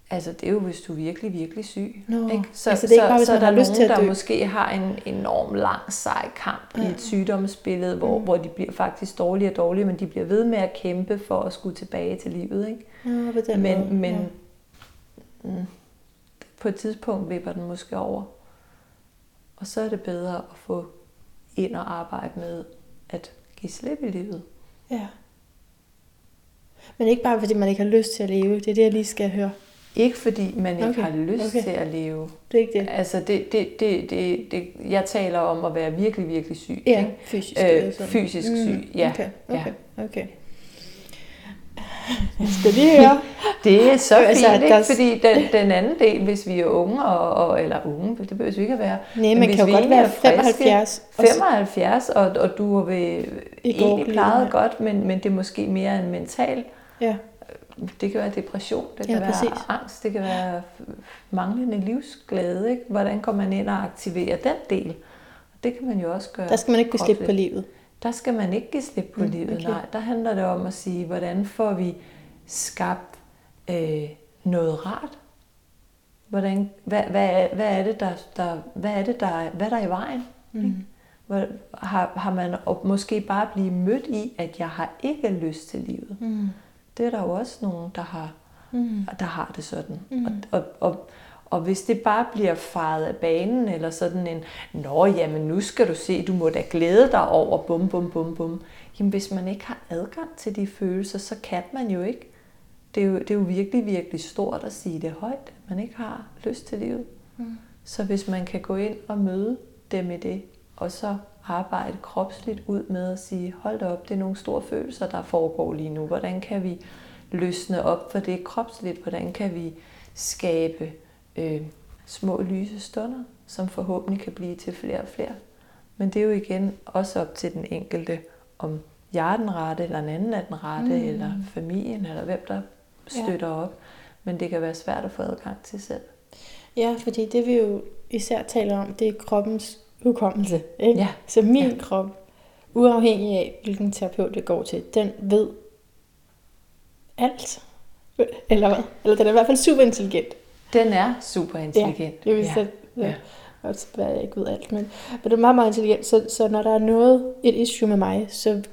Altså, det er jo, hvis du er virkelig, virkelig syg. Nå, ikke? Så, altså, det er ikke så, bare, så man er har der lyst nogen, til at der dø. måske har en enorm lang, sej kamp ja. i et sygdomsbillede, hvor, mm. hvor de bliver faktisk dårligere og dårligere, men de bliver ved med at kæmpe for at skulle tilbage til livet. Ikke? Ja, på den Men, måde, men ja. mm, på et tidspunkt vipper den måske over. Og så er det bedre at få ind og arbejde med at give slip i livet. Ja. Men ikke bare fordi man ikke har lyst til at leve. Det er det, jeg lige skal høre. Ikke fordi man ikke Okay, har lyst okay. til at leve. Det er ikke det. Altså, det, det, det, det, det, jeg taler om at være virkelig, virkelig syg. Ja, ikke? fysisk. Øh, fysisk syg, ja. Okay, Ja. okay, okay. Skal lige høre? Det er så Altså, fint, der- ikke? fordi den, den anden del, hvis vi er unge, og, og, eller unge, det behøver vi ikke at være. Nej, men man kan vi jo godt være er friske, 75. og 75, og, og du har egentlig ja. godt, men, men det er måske mere en mental. Ja, Det kan være depression, det kan Ja, være præcis. angst, det kan være manglende livsglæde. Ikke? Hvordan går man ind og aktiverer den del? Det kan man jo også gøre. der skal man ikke kunne slippe på livet. Der skal man ikke give slip på Mm, livet, okay. nej. Der handler det om at sige, hvordan får vi skabt øh, noget rart? Hvordan, hvad, hvad, er, hvad er det, der, der, hvad er det, der, er- hvad er der i vejen? Mm. Hvor, har, har man måske bare blive mødt i, at jeg har ikke lyst til livet? Mm. Det er der jo også nogen, der har, Mm. der har det sådan. Mm. Og, og, og, og hvis det bare bliver faret af banen, eller sådan en, nå jamen nu skal du se, du må da glæde dig over, bum bum bum bum. Jamen hvis man ikke har adgang til de følelser, så kan man jo ikke. Det er jo, det er jo virkelig, virkelig stort at sige det højt, man ikke har lyst til livet. Mm. Så hvis man kan gå ind og møde dem i det, og så arbejde kropsligt ud med at sige, hold da op, det er nogle store følelser, der foregår lige nu. Hvordan kan vi løsne op for det kropsligt? Hvordan kan vi skabe øh, små lyse stunder, som forhåbentlig kan blive til flere og flere? Men det er jo igen også op til den enkelte, om jeg er den rette, eller en anden er den rette, Mm. eller familien, eller hvem der støtter op. Men det kan være svært at få adgang til selv. Ja, fordi det vi jo især taler om, det er kroppens hukommelse. Ikke? Ja. Så min Ja. krop, uafhængig af hvilken terapeut det går til, den ved alt. Eller hvad? Eller den er i hvert fald super intelligent. Den er super intelligent. Ja, det vil ja. ja. ja. ja. Også være, jeg ikke ved alt, men, men det er meget, meget intelligent. Så, så når der er noget, et issue med mig, så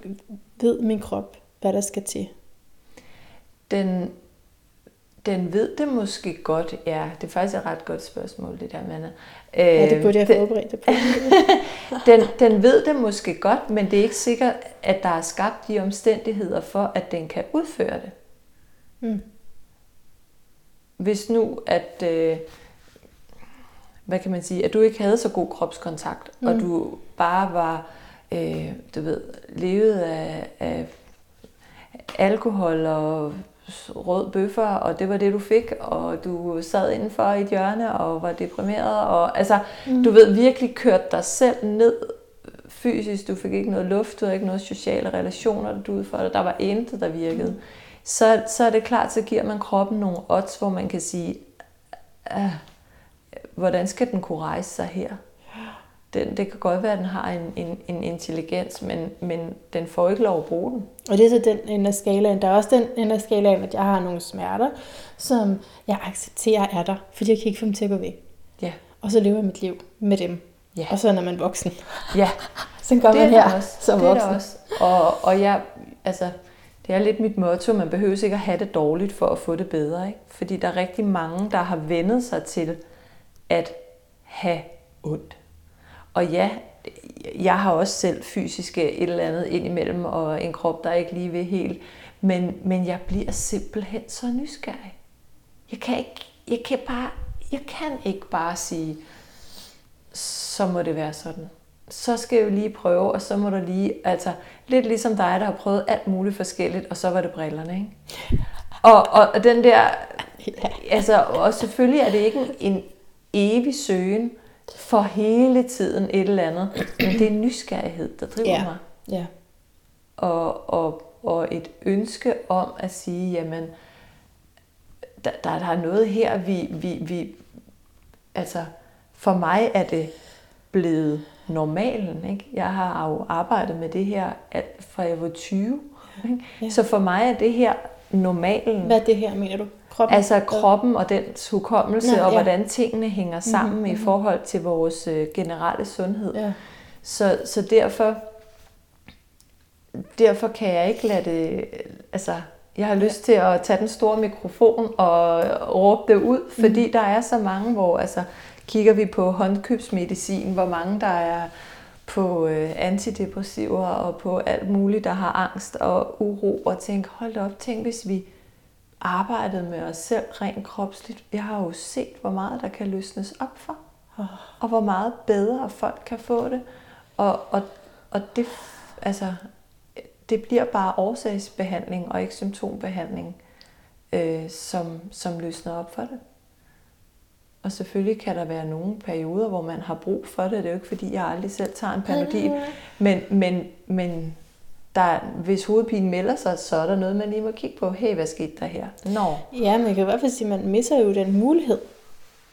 ved min krop, hvad der skal til. Den, den ved det måske godt, ja. Det er faktisk et ret godt spørgsmål, det der, Manna. Ja, det burde jeg den, forberede det på. den, den ved det måske godt, men det er ikke sikkert, at der er skabt de omstændigheder for, at den kan udføre det. Mm. Hvis nu, at, øh, hvad kan man sige, at du ikke havde så god kropskontakt, mm. og du bare var, øh, du ved, levet af, af alkohol og rød bøffer, og det var det, du fik, og du sad indenfor i et hjørne og var deprimeret, og altså, mm. du ved, virkelig kørt dig selv ned fysisk, du fik ikke noget luft, du havde ikke noget sociale relationer, du udførte, der var intet, der virkede. Mm. Så, så er det klart, så giver man kroppen nogle odds, hvor man kan sige, ah, hvordan skal den kunne rejse sig her? Den, det kan godt være, at den har en, en, en intelligens, men, men den får ikke lov at bruge den. Og det er så den ende af skalaen. Der er også den ende af skalaen, at jeg har nogle smerter, som jeg accepterer er der, fordi jeg kan ikke få dem til at gå væk. Ja, Og så lever jeg mit liv med dem. Ja. Og så når man er voksen. ja. Så gør det man er her også. som det er voksen. der også. Og, og jeg, altså, det er lidt mit motto, man behøver ikke at have det dårligt for at få det bedre. Ikke? Fordi der er rigtig mange, der har vendet sig til at have ondt. Og ja, jeg har også selv fysiske et eller andet indimellem, og en krop, der ikke lige vil helt. Men, men jeg bliver simpelthen så nysgerrig. Jeg kan ikke, jeg kan bare, jeg kan ikke bare sige, så må det være sådan. Så skal jeg jo lige prøve, og så må du lige, altså lidt ligesom dig, der har prøvet alt muligt forskelligt, og så var det brillerne, ikke? Og, og den der, altså, og selvfølgelig er det ikke en, en evig søgen for hele tiden et eller andet, men det er nysgerrighed, der driver Ja. mig. Ja. Og, og, og et ønske om at sige, jamen, der, der, der er noget her, vi, vi, vi, altså, for mig er det blevet normalen. Ikke? Jeg har jo arbejdet med det her alt fra jeg var 20. Ikke? Ja. Så for mig er det her normalen. Hvad er det her, mener du? Kroppen. Altså kroppen og dens hukommelse, Nå, og ja. hvordan tingene hænger sammen Mhm, i mhm. forhold til vores øh, generelle sundhed. Ja. Så, så derfor, derfor kan jeg ikke lade det... Altså, jeg har lyst til at tage den store mikrofon og råbe det ud, fordi der er så mange, hvor altså, kigger vi på håndkøbsmedicin, hvor mange der er på øh, antidepressiver og på alt muligt, der har angst og uro, og tænk, hold op, tænk hvis vi arbejdede med os selv rent kropsligt. Jeg har jo set, hvor meget der kan løsnes op for, og hvor meget bedre folk kan få det. Og, og, og det, altså, det bliver bare årsagsbehandling og ikke symptombehandling, øh, som, som løsner op for det. Og selvfølgelig kan der være nogle perioder, hvor man har brug for det. Det er jo ikke, fordi jeg aldrig selv tager en panodil. Men, men, men der, hvis hovedpinen melder sig, så er der noget, man lige må kigge på. Hey, hvad skete der her? Nå, Ja, men jeg kan i hvert fald sige, at man misser jo den mulighed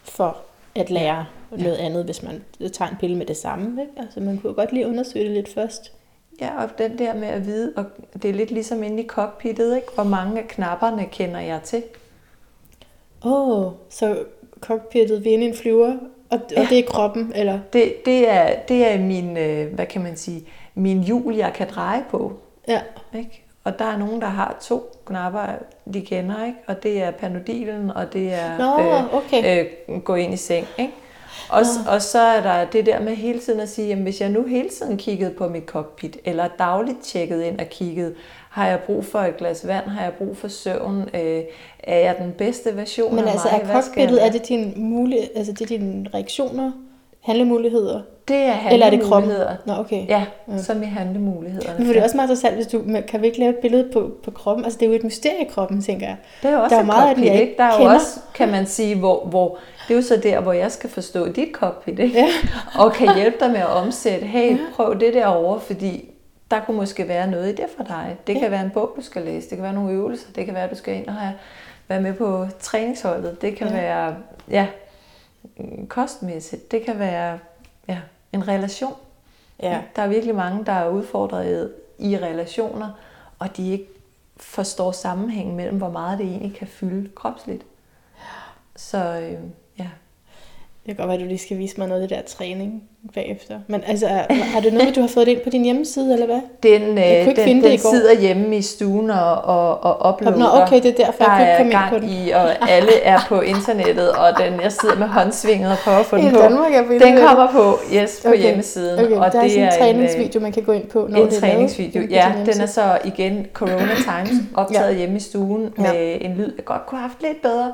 for at lære noget andet, hvis man tager en pille med det samme. Ikke? Altså, man kunne godt lige undersøge det lidt først. Ja, og den der med at vide, og det er lidt ligesom inde i cockpittet, ikke? hvor mange af knapperne kender jeg til. Åh, oh, så cockpittet i en flyver, og, ja. og det er kroppen, eller? Det, det, er, det er min, øh, hvad kan man sige, min hjul, jeg kan dreje på. Ja. Ikke? Og der er nogen, der har to knapper, de kender, ikke? og det er panodilen, og det er Nå, okay. øh, gå ind i seng. Ikke? Og, og så er der det der med hele tiden at sige, jamen, hvis jeg nu hele tiden kiggede på mit cockpit, eller dagligt tjekket ind og kigget, har jeg brug for et glas vand, har jeg brug for søvn, øh, er jeg den bedste version Men af altså, mig? er Hvad skal cockpittet, er det dine, mulige, altså det er dine reaktioner, handlemuligheder? Det er Eller er det kroppen? handlemuligheder. Nå, okay. Ja, som i handlemulighederne. Men for det er også meget interessant, hvis du, kan vi ikke lave et billede på, på kroppen? Altså, det er jo et mysterie i kroppen, tænker jeg. Det er jo også der er et jo meget af den, cockpit, jeg ikke? Der er jo kender. også, kan man sige, hvor, hvor det er jo så der, hvor jeg skal forstå dit cockpit, ikke? Ja. og kan hjælpe dig med at omsætte, hey, prøv det derovre, fordi der kunne måske være noget i det for dig. Det kan være en bog, du skal læse, det kan være nogle øvelser, det kan være, at du skal ind og have, være med på træningsholdet, det kan Ja. ja. være ja, kostmæssigt, det kan være ja, en relation. Ja. Der er virkelig mange, der er udfordret i relationer, og de ikke forstår sammenhængen mellem, hvor meget det egentlig kan fylde kropsligt. Så øh, ja. Det kan godt være, at du lige skal vise mig noget af det der træning bagefter. Men altså, er- har du noget, du har fået det ind på din hjemmeside, eller hvad? Den, Jeg kunne øh, ikke den, finde det den i går. sidder hjemme i stuen og, og, og uploader. Nå, okay, det er derfor, der jeg kunne ikke er komme ind på den. i, og alle er på internettet, og den, jeg sidder med håndsvinget og prøver at få den I på. Danmark er den kommer på, yes, på hjemmesiden. Okay, og der er det sådan en er træningsvideo, man kan gå ind på, når en det er træningsvideo. lavet. Ja, den er så igen Corona Times optaget ja. hjemme i stuen Ja. med en lyd, jeg godt kunne have haft lidt bedre.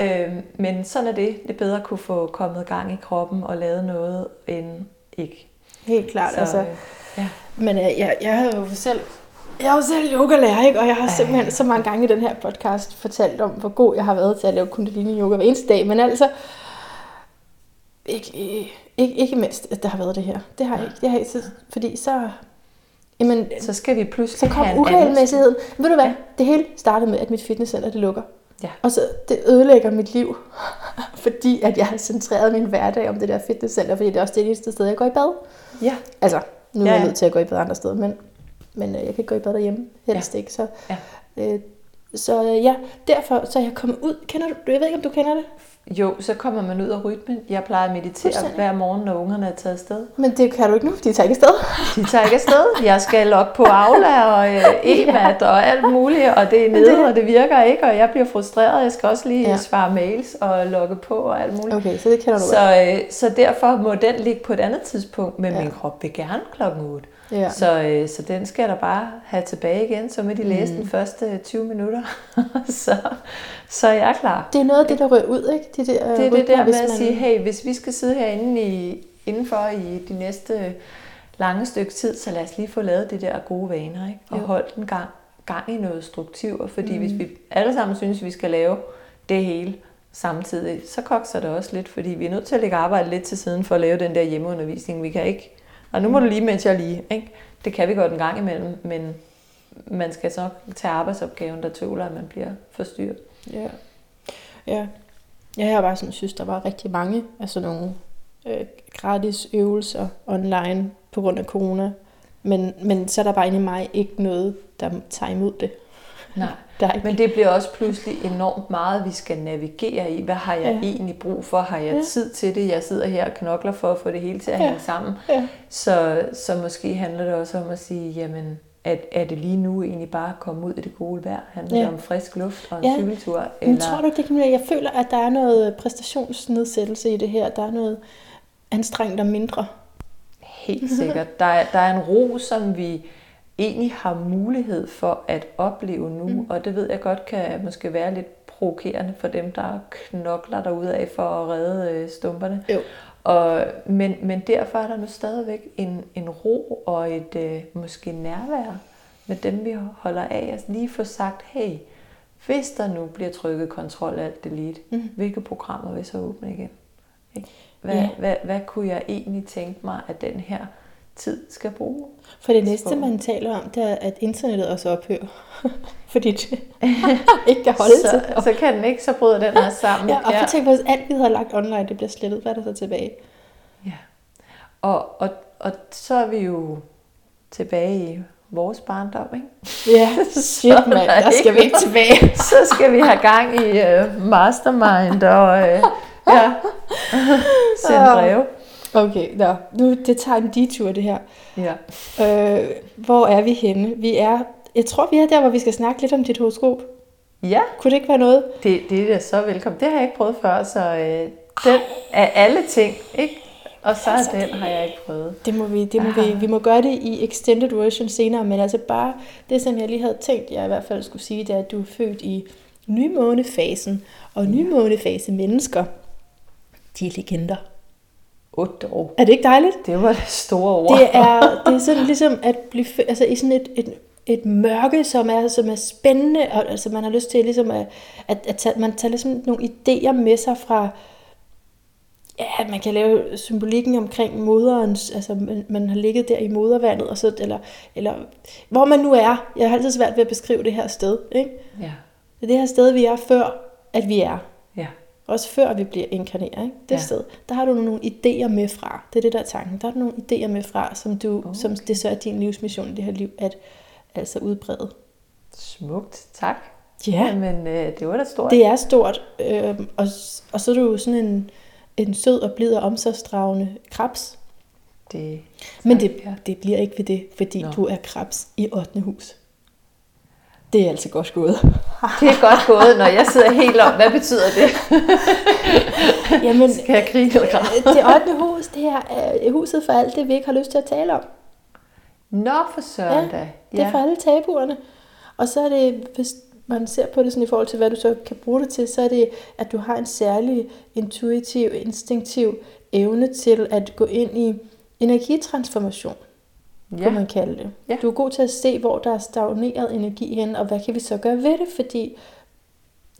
Ja. Øhm, men sådan er det. Det er bedre at kunne få kommet gang i kroppen og lavet noget end ikke. Helt klart, Så, altså. øh, ja. Men øh, jeg, jeg har jo selv, jeg er jo selv yogalærer, ikke? og jeg har simpelthen så mange gange i den her podcast fortalt om, hvor god jeg har været til at lave kundalini yoga hver eneste dag, men altså, ikke, ikke, ikke mindst, at der har været det her. Det har jeg ikke. Det har jeg, ikke, fordi så, jamen, Så skal vi pludselig så kom have en anden- uregelmæssigheden. Ved du hvad? Det hele startede med, at mit fitnesscenter det lukker. Ja. Og så det ødelægger mit liv, fordi at jeg har centreret min hverdag om det der fitnesscenter, fordi det er også det eneste sted, jeg går i bad. Ja. Altså, nu er Ja, jeg ja. nødt til at gå i bad andre steder, men, men øh, jeg kan gå i bad derhjemme, helst ja. ikke. Så, Ja. øh, så øh, ja, derfor så er jeg kommet ud. Kender du, jeg ved ikke, om du kender det? Jo, så kommer man ud af rytmen. Jeg plejer at meditere hver morgen, når ungerne er taget afsted. Men det kan du ikke nu, de tager ikke afsted. De tager ikke afsted. Jeg skal op på Aula og øh, e-mat og alt muligt, og det er nede, det- og det virker ikke, og jeg bliver frustreret. Jeg skal også lige Ja. svare mails og logge på og alt muligt. Okay, så det kender du. Så, øh, så derfor må den ligge på et andet tidspunkt, men ja. min krop vil gerne klokken 8. Ja. Så, øh, så den skal jeg da bare have tilbage igen, så må de læse Mm. den første 20 minutter. så, så er jeg klar. Det er noget af det, der rører ud, ikke? De der, Det er det der med hvis at man- sige, hey, hvis vi skal sidde herinde i, indenfor i de næste lange stykke tid, så lad os lige få lavet det der gode vaner, ikke? og Jo. holde den gang, gang i noget struktur, fordi mm. hvis vi alle sammen synes, vi skal lave det hele samtidig, så kokser det også lidt, fordi vi er nødt til at lægge arbejde lidt til siden for at lave den der hjemmeundervisning. Vi kan ikke, og nu må du lige, mens jeg lige, ikke? det kan vi godt en gang imellem, men man skal så tage arbejdsopgaven, der tåler, at man bliver forstyrret. Ja. Ja. Ja, jeg har bare sådan synes, der var rigtig mange af sådan nogle øh, gratis øvelser online på grund af corona. Men, men så er der bare inde i mig ikke noget, der tager imod det. Nej. Der er ikke Men det bliver også pludselig enormt meget, vi skal navigere i. Hvad har jeg Ja. egentlig brug for? Har jeg Ja. tid til det? Jeg sidder her og knokler for at få det hele til at Ja. hænge sammen. Ja. Så, så måske handler det også om at sige, jamen, er, er det lige nu egentlig bare at komme ud i det gode vejr? Handler Ja. det om frisk luft og en Ja. cykeltur? Men tror du ikke, det kan Jeg føler, at der er noget præstationsnedsættelse i det her. Der er noget anstrengt og mindre. Helt sikkert. Der er, der er en ro, som vi egentlig har mulighed for at opleve nu, mm. og det ved jeg godt kan måske være lidt provokerende for dem, der knokler derude af for at redde øh, stumperne. Jo. Og, men, men derfor er der nu stadigvæk en, en ro og et øh, måske nærvær med dem, vi holder af. Altså lige få sagt, hey, hvis der nu bliver trykket kontrol alt delete, mm. hvilke programmer vil så åbne igen? Ikke? Hvad, ja. hvad, hvad kunne jeg egentlig tænke mig, at den her tid skal bruge? For det næste, Sprog. man taler om, det er, at internettet også ophører. Fordi det ikke kan holde til. så, så kan den ikke, så bryder den her sammen. Ja, og for tænk på, hvis alt vi havde lagt online, det bliver slettet. Hvad er der så tilbage? Ja. Og, og, og så er vi jo tilbage i vores barndom, ikke? Ja, shit mand, der skal vi ikke tilbage. Så skal vi have gang i uh, mastermind og uh, ja, sende breve. Okay, nå, nu det tager en detur det her. Ja. Øh, hvor er vi henne? Vi er, jeg tror vi er der, hvor vi skal snakke lidt om dit horoskop. ja, Kunne det ikke være noget? det, det er så velkommen. Det har jeg ikke prøvet før, så uh, den er alle ting, ikke? Og så Altså, den har jeg ikke prøvet. Det må vi, det må vi, vi må gøre det i extended version senere, men altså bare det, som jeg lige havde tænkt, jeg i hvert fald skulle sige, det er, at du er født i nymånefasen, og nymånefase mennesker, de er legender. Otte år. Er det ikke dejligt? Det var det store ord. Det er, det er sådan ligesom at blive altså i sådan et, et, et mørke, som er, som er spændende, og altså man har lyst til ligesom at, at, at tage, man tager ligesom nogle idéer med sig fra, ja, man kan lave symbolikken omkring moderens, altså man, man har ligget der i modervandet, og så, eller, eller hvor man nu er. Jeg har altid svært ved at beskrive det her sted, ikke? Ja, Det er det her sted, vi er før, at vi er. Også før vi bliver inkarneret, ikke? Det ja. Sted. Der har du nogle idéer med fra. Det er det, der er tanken. Der er du nogle idéer med fra, som, du, okay. som det så er din livsmission i det her liv, at altså udbrede. Smukt. Tak. Ja. Jamen, øh, det var da stort. Det er stort. Øh, og, og så er du sådan en, en sød og blid og omsorgsdragende krabs. det Men det, ja. det bliver ikke ved det, fordi Nå. du er krabs i 8. hus. Det er altså godt gået. Det er godt gået, når jeg sidder helt om. Hvad betyder det? Jamen, Skal jeg grine eller græde? det 8. hus, det er øh, huset for alt det, vi ikke har lyst til at tale om. Nå for søren Ja, da. Det er for alle tabuerne. Og så er det, hvis man ser på det sådan i forhold til, hvad du så kan bruge det til, så er det, at du har en særlig intuitiv, instinktiv evne til at gå ind i energitransformation, ja. kunne man kalde det. Ja. Du er god til at se, hvor der er stagneret energi hen, og hvad kan vi så gøre ved det, fordi,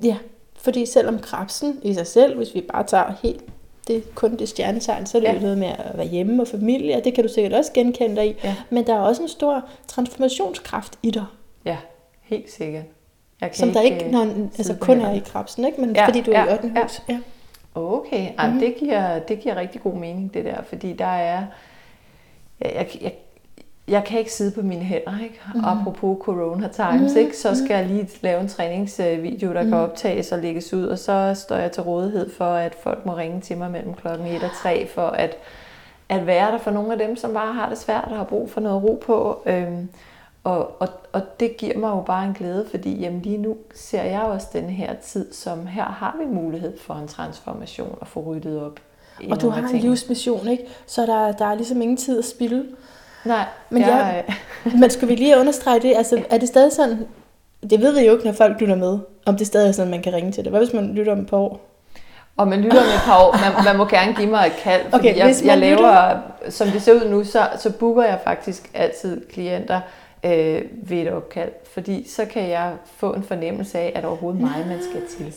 ja, fordi selvom krabsen i sig selv, hvis vi bare tager helt det kun det stjernetegn, så er det ja. Jo noget med at være hjemme og familie, og det kan du sikkert også genkende dig i. Ja. Men der er også en stor transformationskraft i dig, ja, helt sikkert. Jeg kan som der ikke øh, når, sidde altså kun er i krabsen, ikke? men Ja, fordi du er i ja, 8. ja. hus. Ja. Okay, Ej, Mhm. det, giver, det giver rigtig god mening, det der, fordi der er... Jeg, jeg, jeg, jeg kan ikke sidde på mine hænder, ikke? Mhm. Mm. Apropos corona times, mm. ikke? Så skal jeg lige lave en træningsvideo, der mm. kan optages og lægges ud, og så står jeg til rådighed for, at folk må ringe til mig mellem klokken 1 og 3, for at, at være der for nogle af dem, som bare har det svært og har brug for noget ro på. Øhm, og, og, og det giver mig jo bare en glæde, fordi jamen lige nu ser jeg også den her tid, som her har vi mulighed for en transformation og få ryddet op. Og du har en livsmission, ikke? så der, der er ligesom ingen tid at spilde. Nej, Men jeg, jeg- Men skal vi lige understrege det? Altså, er det stadig sådan, det ved vi jo ikke, når folk lytter med, om det stadig er sådan, man kan ringe til det. Hvad hvis man lytter om et par år? Og man lytter om et par år. Man, man må gerne give mig et kald, fordi Okay, jeg, jeg laver, lytter- som det ser ud nu, så, så booker jeg faktisk altid klienter øh, ved et opkald. Fordi så kan jeg få en fornemmelse af, at det overhovedet mig, man skal til.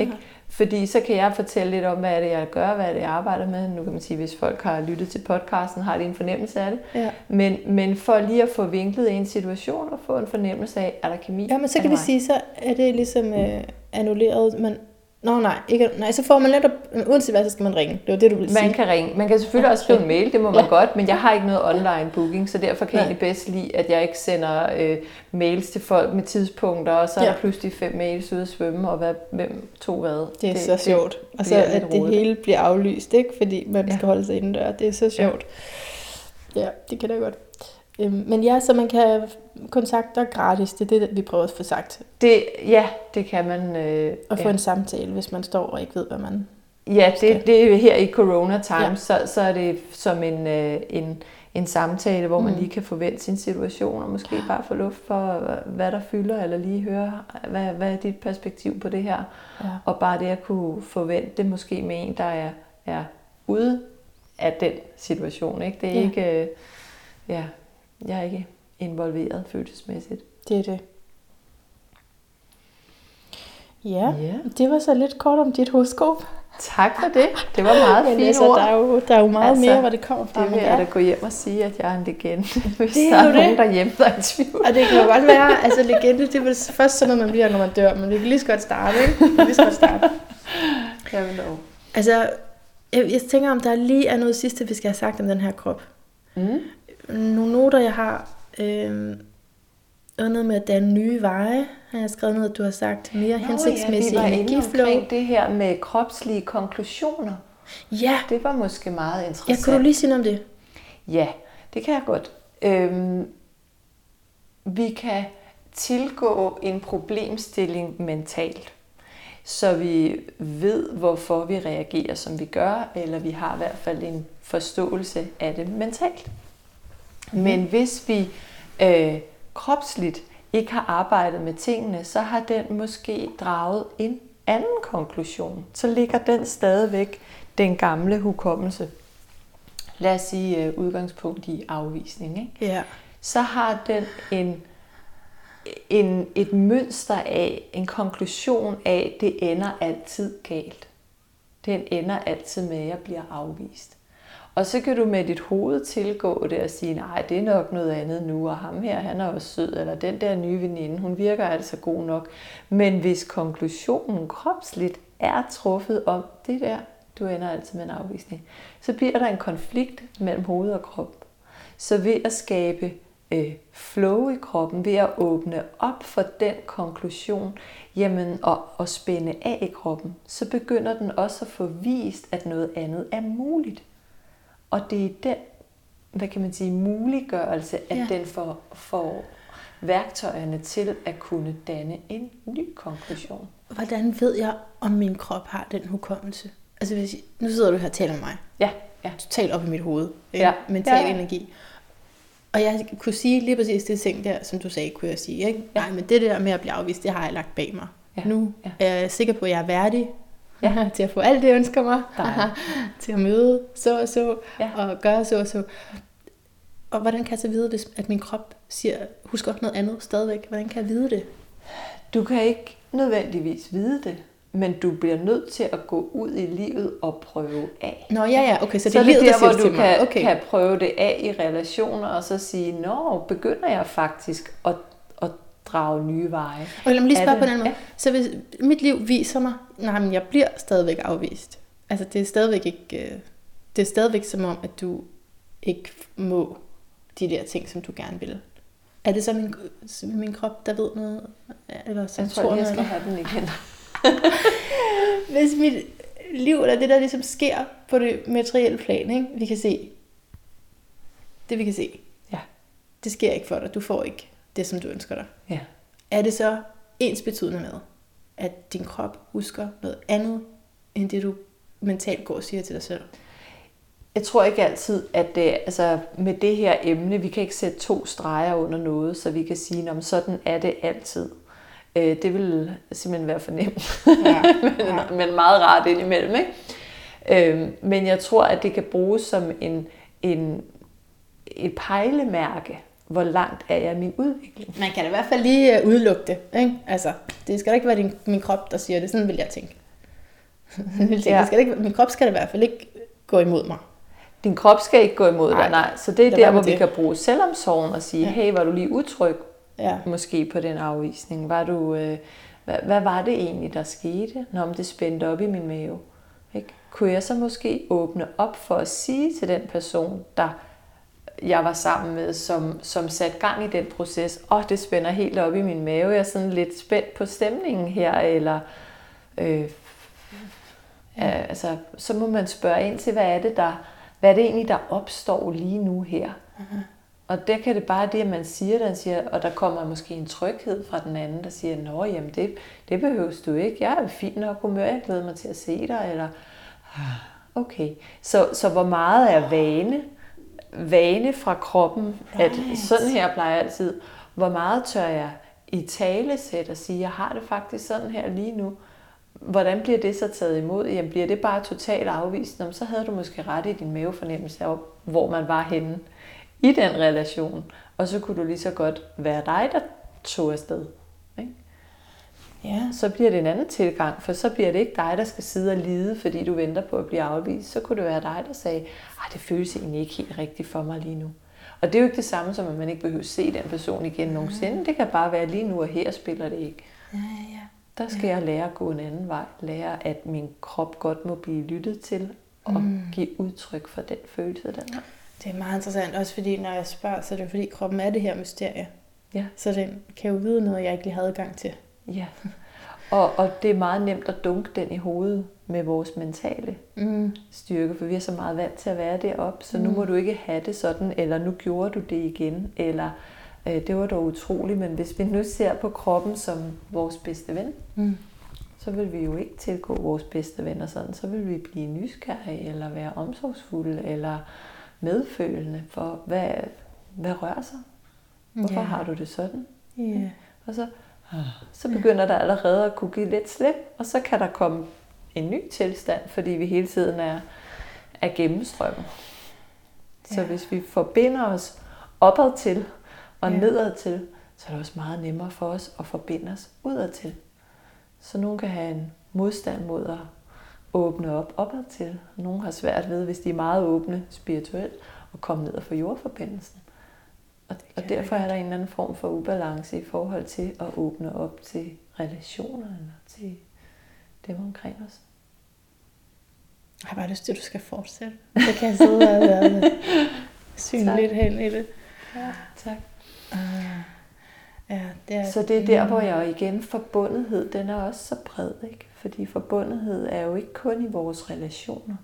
Ikke? Fordi så kan jeg fortælle lidt om, hvad er det, jeg gør, hvad er det, jeg arbejder med. Nu kan man sige, hvis folk har lyttet til podcasten, har de en fornemmelse af det. Ja. Men, men for lige at få vinklet en situation og få en fornemmelse af, er der kemi? Ja, men så kan vi mig? sige, så er det ligesom øh, annulleret, men Nå nej, ikke, nej, så får man netop, uanset hvad, så skal man ringe. Det var det, du ville Man sige. kan ringe. Man kan selvfølgelig også skrive en mail, det må man Ja. godt, men jeg har ikke noget online booking, så derfor kan jeg Nej. egentlig bedst lide, at jeg ikke sender øh, mails til folk med tidspunkter, og så er Ja. der pludselig fem mails ude at svømme, og hvad, hvem tog hvad. Det er det, så sjovt. Og så at det rodet. hele bliver aflyst, ikke? Fordi man Ja. skal holde sig indendør. Det er så sjovt. Ja, ja det kan da godt. Øhm, Men ja, så man kan kontakte dig gratis. Det er det, vi prøver at få sagt. Det, ja, det kan man. Øh, Og få ja. en samtale, hvis man står og ikke ved, hvad man... Ja, det, det er her i corona time, Ja. så, så er det som en, øh, en, en samtale, hvor man Mm. lige kan forvente sin situation, og måske bare få luft for, hvad der fylder, eller lige høre, hvad, hvad er dit perspektiv på det her. Ja. Og bare det at kunne forvente det måske med en, der er, er ude af den situation. Ikke? Det er ja. ikke, øh, ja, jeg er ikke involveret følelsesmæssigt. Det er det. Ja, Ja. det var så lidt kort om dit horoskop. Tak for det. Det var meget fint altså, ord. der er, jo, der er jo meget Altså, mere, hvor det kommer fra. Det vil jeg da gå hjem og sige, at jeg er en legende, hvis Det er der er nogen det. derhjemme, der er i tvivl. Og det kan jo godt være, altså legende, det er vel først sådan noget, man bliver, når man dør, men vi kan lige så godt starte, ikke? Vi kan lige så godt starte. Jamen dog. Altså, jeg, jeg tænker, om der lige er noget sidste, vi skal have sagt om den her krop. Mm. Nogle noter, jeg har, øh, noget med at danne nye veje, har jeg skrevet noget, du har sagt, mere hensigtsmæssig Nå, ja, var inde energiflow. omkring det her med kropslige konklusioner. Ja, Det var måske meget ja, interessant. kunne du lige sige noget om det? Ja, det kan jeg godt. Øhm, vi kan tilgå en problemstilling mentalt, så vi ved, hvorfor vi reagerer, som vi gør, eller vi har i hvert fald en forståelse af det mentalt. Men hvis vi øh, kropsligt ikke har arbejdet med tingene, så har den måske draget en anden konklusion. Så ligger den stadigvæk den gamle hukommelse lad os sige øh, udgangspunkt i afvisning, ikke? Ja. så har den en, en, et mønster af, en konklusion af, det ender altid galt. Den ender altid med, at jeg bliver afvist. Og så kan du med dit hoved tilgå det og sige, nej, det er nok noget andet nu, og ham her, han er også sød, eller den der nye veninde, hun virker altså god nok. Men hvis konklusionen kropsligt er truffet om det der, du ender altid med en afvisning, så bliver der en konflikt mellem hoved og krop. Så ved at skabe øh, flow i kroppen, ved at åbne op for den konklusion, jamen, og, og spænde af i kroppen, så begynder den også at få vist, at noget andet er muligt. Og det er den, hvad kan man sige, muliggørelse, at Ja. ja. den får, får værktøjerne til at kunne danne en ny konklusion. Hvordan ved jeg, om min krop har den hukommelse? Altså, hvis, nu sidder du her og taler med mig. Ja, ja. Totalt op i mit hoved. Ikke? Ja. Mental Ja, ja. energi. Og jeg kunne sige lige præcis det ting der, som du sagde, kunne jeg sige. Ikke? Nej, men det der med at blive afvist, det har jeg lagt bag mig. Ja. Nu Ja. er jeg sikker på, at jeg er værdig Ja. til at få alt det, jeg ønsker mig. Til at møde så og så, Ja. og gøre så og så. Og hvordan kan jeg så vide, hvis at min krop siger, husk også noget andet stadigvæk? Hvordan kan jeg vide det? Du kan ikke nødvendigvis vide det, men du bliver nødt til at gå ud i livet og prøve af. Nå ja, ja, okay, så det så er er livet, det der der, hvor det du kan, Okay. kan prøve det af i relationer, og så sige, nå, begynder jeg faktisk at drage nye veje. Og lad mig lige spørge på en anden måde. Så hvis mit liv viser mig, nej, men jeg bliver stadigvæk afvist. Altså det er stadigvæk ikke, øh, det er stadigvæk som om, at du ikke må de der ting, som du gerne vil. Er det så min, min krop, der ved noget? Eller som Jeg tror, tror jeg noget? skal have den igen. Hvis mit liv, eller det der ligesom sker på det materielle plan, ikke? vi kan se, det vi kan se, Ja. det sker ikke for dig. Du får ikke det, som du ønsker dig. ja. Er det så ens betydende med, at din krop husker noget andet, end det du mentalt går og siger til dig selv? Jeg tror ikke altid, at det, altså med det her emne, vi kan ikke sætte to streger under noget, så vi kan sige, at sådan er det altid. Øh, Det vil simpelthen være for nemt, Ja, men, men meget rart indimellem. Ikke? Øh, Men jeg tror, at det kan bruges som en, en, et pejlemærke, hvor langt er jeg i min udvikling. Man kan i hvert fald lige øh, udelukke det. Ikke? Altså, det skal da ikke være din, min krop, der siger det. Sådan vil jeg tænke. Jeg vil tænke, Ja. det skal ikke, min krop skal da i hvert fald ikke gå imod mig. Din krop skal ikke gå imod Nej. dig, nej. Så det er der, være hvor med vi det. kan bruge selvomsorgen og sige, ja. hey, var du lige utryg? Ja. måske på den afvisning? Var du, øh, hvad, hvad var det egentlig, der skete, når det spændte op i min mave? Ikke? Kunne jeg så måske åbne op for at sige til den person, der jeg var sammen med, som, som satte gang i den proces, oh, det spænder helt op i min mave, jeg er sådan lidt spændt på stemningen her, eller øh, ja. altså, så må man spørge ind til, hvad er det, der, hvad er det egentlig, der opstår lige nu her? Uh-huh. Og der kan det bare det, at man siger det, siger, og der kommer måske en tryghed fra den anden, der siger, nå, jamen det, det behøves du ikke, jeg er fint nok humør, jeg glæder mig til at se dig, eller okay. Så, så hvor meget er vane, vane fra kroppen, at sådan her plejer jeg altid, hvor meget tør jeg i tale sætte og sige, jeg har det faktisk sådan her lige nu. Hvordan bliver det så taget imod? Jamen bliver det bare totalt afvist? Jamen, så havde du måske ret i din mavefornemmelse af, hvor man var henne i den relation. Og så kunne du lige så godt være dig, der tog afsted. Ja. Så bliver det en anden tilgang, for så bliver det ikke dig, der skal sidde og lide, fordi du venter på at blive afvist. Så kunne det være dig, der sagde, at det føles egentlig ikke helt rigtigt for mig lige nu. Og det er jo ikke det samme som, at man ikke behøver se den person igen nogensinde. Det kan bare være lige nu, og her spiller det ikke. Ja, ja. Der skal ja. jeg lære at gå en anden vej. Lære, at min krop godt må blive lyttet til, og mm. give udtryk for den følelse, den har. Det er meget interessant, også fordi når jeg spørger, så er det fordi kroppen er det her mysterie. Ja. Så den kan jo vide noget, jeg ikke lige havde gang til. Ja. Og, og det er meget nemt at dunke den i hovedet med vores mentale Mm. styrke, for vi er så meget vant til at være deroppe, så nu må du ikke have det sådan, eller nu gjorde du det igen, eller øh, det var dog utroligt, men hvis vi nu ser på kroppen som vores bedste ven, Mm. så vil vi jo ikke tilgå vores bedste venner sådan, så vil vi blive nysgerrige, eller være omsorgsfulde, eller medfølende for, hvad, hvad rører sig? Hvorfor Ja. har du det sådan? Ja. Og så, så begynder der allerede at kunne give lidt slip, og så kan der komme en ny tilstand, fordi vi hele tiden er, er gennemstrømmet. Så Ja. hvis vi forbinder os opad til og Ja. nedad til, så er det også meget nemmere for os at forbinde os udad til. Så nogen kan have en modstand mod at åbne op opad til. Nogle har svært ved, hvis de er meget åbne spirituelt, at komme ned og få jordforbindelsen. Og, og derfor er der en eller anden form for ubalance i forhold til at åbne op til relationer eller til dem omkring os. Jeg har bare lyst til, at du skal fortsætte. Så kan jeg sidde og være lidt hen i det. Ja, tak. Uh, ja, det er, Så det er der, hvor jeg igen, forbundethed, den er også så bred, ikke? Fordi forbundethed er jo ikke kun i vores relationer.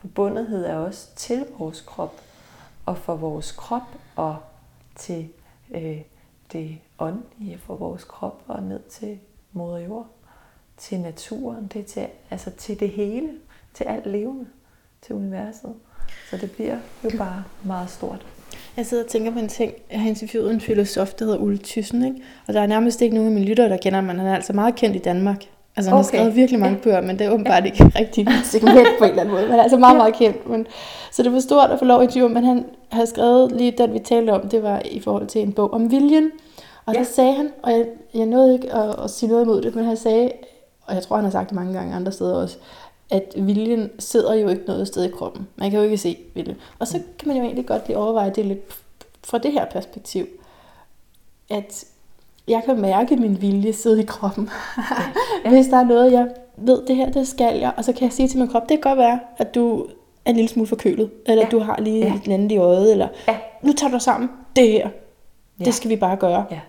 Forbundethed er også til vores krop, og for vores krop, og til øh, det åndelige for vores krop, og ned til moder jord, til naturen, det er til, altså til det hele, til alt levende, til universet. Så det bliver jo bare meget stort. Jeg sidder og tænker på en ting. Jeg har interviewet en filosof, der hedder Ulle Thyssen, ikke? Og der er nærmest ikke nogen af mine lyttere, der kender ham, men han er altså meget kendt i Danmark. Altså han okay. har skrevet virkelig mange bøger, men det er åbenbart ikke rigtig mit segment på en eller anden måde. Men han er altså meget, meget kendt. Men, så det var stort at få lov at interviewe, men han havde skrevet lige den, vi talte om, det var i forhold til en bog om viljen. Og. Ja. der sagde han, og jeg, jeg nåede ikke at, at sige noget imod det, men han sagde, og jeg tror, han har sagt det mange gange andre steder også, at viljen sidder jo ikke noget sted i kroppen. Man kan jo ikke se viljen. Og så kan man jo egentlig godt lige overveje det lidt fra det her perspektiv. At jeg kan mærke min vilje sidde i kroppen. Ja. Hvis der er noget, jeg ved, det her, det skal jeg. Og så kan jeg sige til min krop, det kan godt være, at du er en lille smule forkølet. Eller Ja. du har lige Ja. et andet i øjet. Eller Ja. nu tager du sammen. Det her, Ja. det skal vi bare gøre. Ja.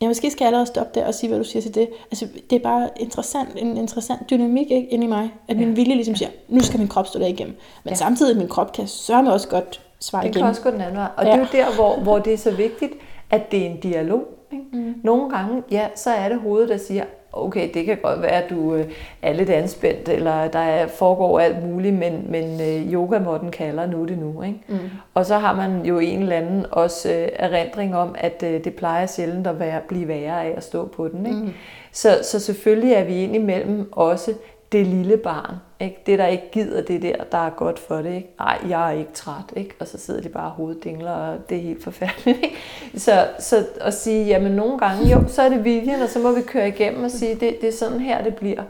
Ja, måske skal jeg allerede stoppe der og sige, hvad du siger til det. Altså, det er bare interessant, en interessant dynamik ikke, inde i mig, at min Ja. vilje ligesom siger, nu skal min krop stå der igennem. Men Ja. samtidig, min krop kan sørge også godt svare igen. kan også gå den anden vej. Og ja. det er jo der, hvor, hvor det er så vigtigt, at det er en dialog. Ikke? Mm. Nogle gange, ja, så er det hovedet, der siger, okay, det kan godt være, at du øh, er lidt anspændt, eller der er, foregår alt muligt, men, men øh, yogamotten kalder nu det nu. Ikke? Mm. Og så har man jo en eller anden også øh, erindring om, at det plejer sjældent at være, blive værre af at stå på den. Ikke? Mm. Så, så selvfølgelig er vi indimellem også det lille barn. Ikke? Det, der ikke gider det der, der er godt for det. Ikke? Nej, jeg er ikke træt. Ikke? Og så sidder de bare og hoveddingler, og det er helt forfærdeligt. Ikke? Så, så at sige, jamen nogle gange, jo, så er det viljen, og så må vi køre igennem og sige, det, det er sådan her, det bliver.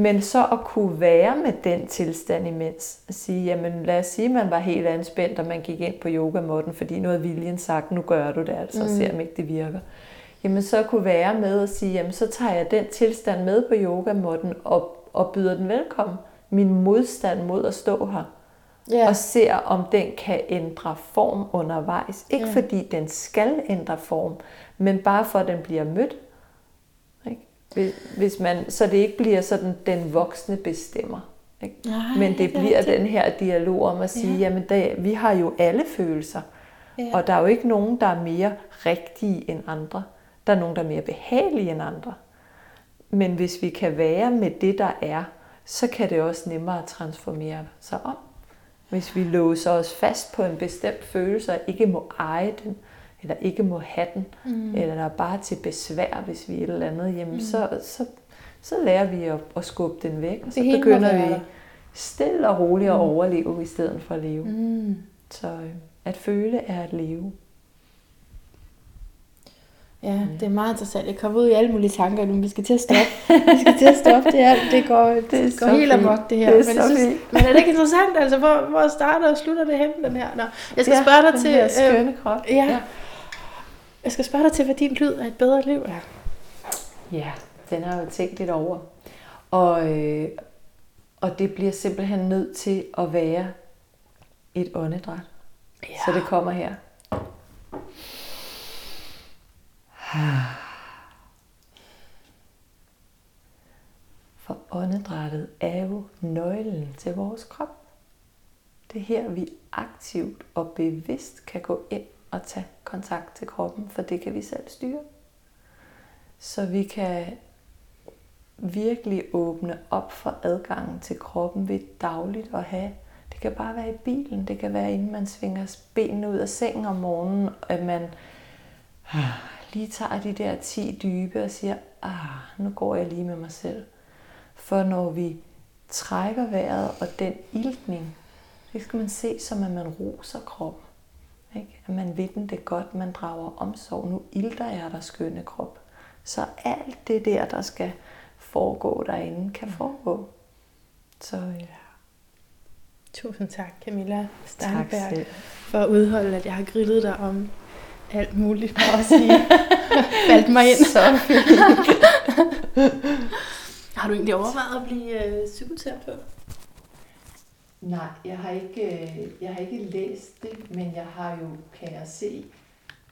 Men så at kunne være med den tilstand imens, at sige, jamen lad os sige, at man var helt anspændt, og man gik ind på yogamåtten, fordi nu havde viljen sagt, nu gør du det altså, og ser om ikke det virker. Jamen så kunne være med at sige, jamen så tager jeg den tilstand med på yogamåtten og, og byder den velkommen. Min modstand mod at stå her. Ja. Og ser, om den kan ændre form undervejs. Ikke Ja. fordi den skal ændre form, men bare for at den bliver mødt. Ikke? Hvis- man, så det ikke bliver sådan, den voksne bestemmer. Ikke? Nej, Men det det er bliver rigtigt. den her dialog om at sige, Ja. ja. jamen det, vi har jo alle følelser. Ja. Og der er jo ikke nogen, der er mere rigtige end andre. Der er nogen, der er mere behagelige end andre. Men hvis vi kan være med det, der er, så kan det også nemmere transformere sig om. Hvis vi låser os fast på en bestemt følelse og ikke må eje den, eller ikke må have den, mm. eller der er bare til besvær, hvis vi er et eller andet, jamen mm. så, så, så lærer vi at, at skubbe den væk, og så Det begynder vi stille og roligt at overleve i stedet for at leve. Mm. Så øh, at føle er at leve. Ja, det er meget interessant. Jeg kommer ud i alle mulige tanker nu. Vi skal til at stoppe. Vi skal til at stoppe. Det, er, det går, det er går helt amok, det her. Det er men, synes, men er det ikke interessant, altså, hvor, hvor starter og slutter det hen, den her? Nå, jeg skal spørge dig til... her øh, skønne krop. ja. Jeg skal spørge dig til, hvad din lyd af et bedre liv er. Ja, den har jeg jo tænkt lidt over. Og, øh, og det bliver simpelthen nødt til at være et åndedræt. Ja. Så det kommer her. For åndedrættet er jo nøglen til vores krop. Det er her, vi aktivt og bevidst kan gå ind og tage kontakt til kroppen, for det kan vi selv styre. Så vi kan virkelig åbne op for adgangen til kroppen ved dagligt at have. Det kan bare være i bilen, det kan være inden man svinger benene ud af sengen om morgenen, at man lige tager de der 10 dybe og siger, ah, nu går jeg lige med mig selv. For når vi trækker vejret og den iltning, det skal man se som, at man roser kroppen. Ikke? At man ved den det godt, man drager omsorg. Nu ilter jeg der skønne krop. Så alt det der, der skal foregå derinde, kan foregå. Så ja. Tusind tak, Camilla tak Steinberg, selv. for at udholde, at jeg har grillet dig om alt muligt, for at sige. Faldt mig ind. Så Har du egentlig overvejet at blive øh, psykoterapeut? Nej, jeg har, ikke, øh, jeg har ikke læst det, men jeg har jo, kan jeg se,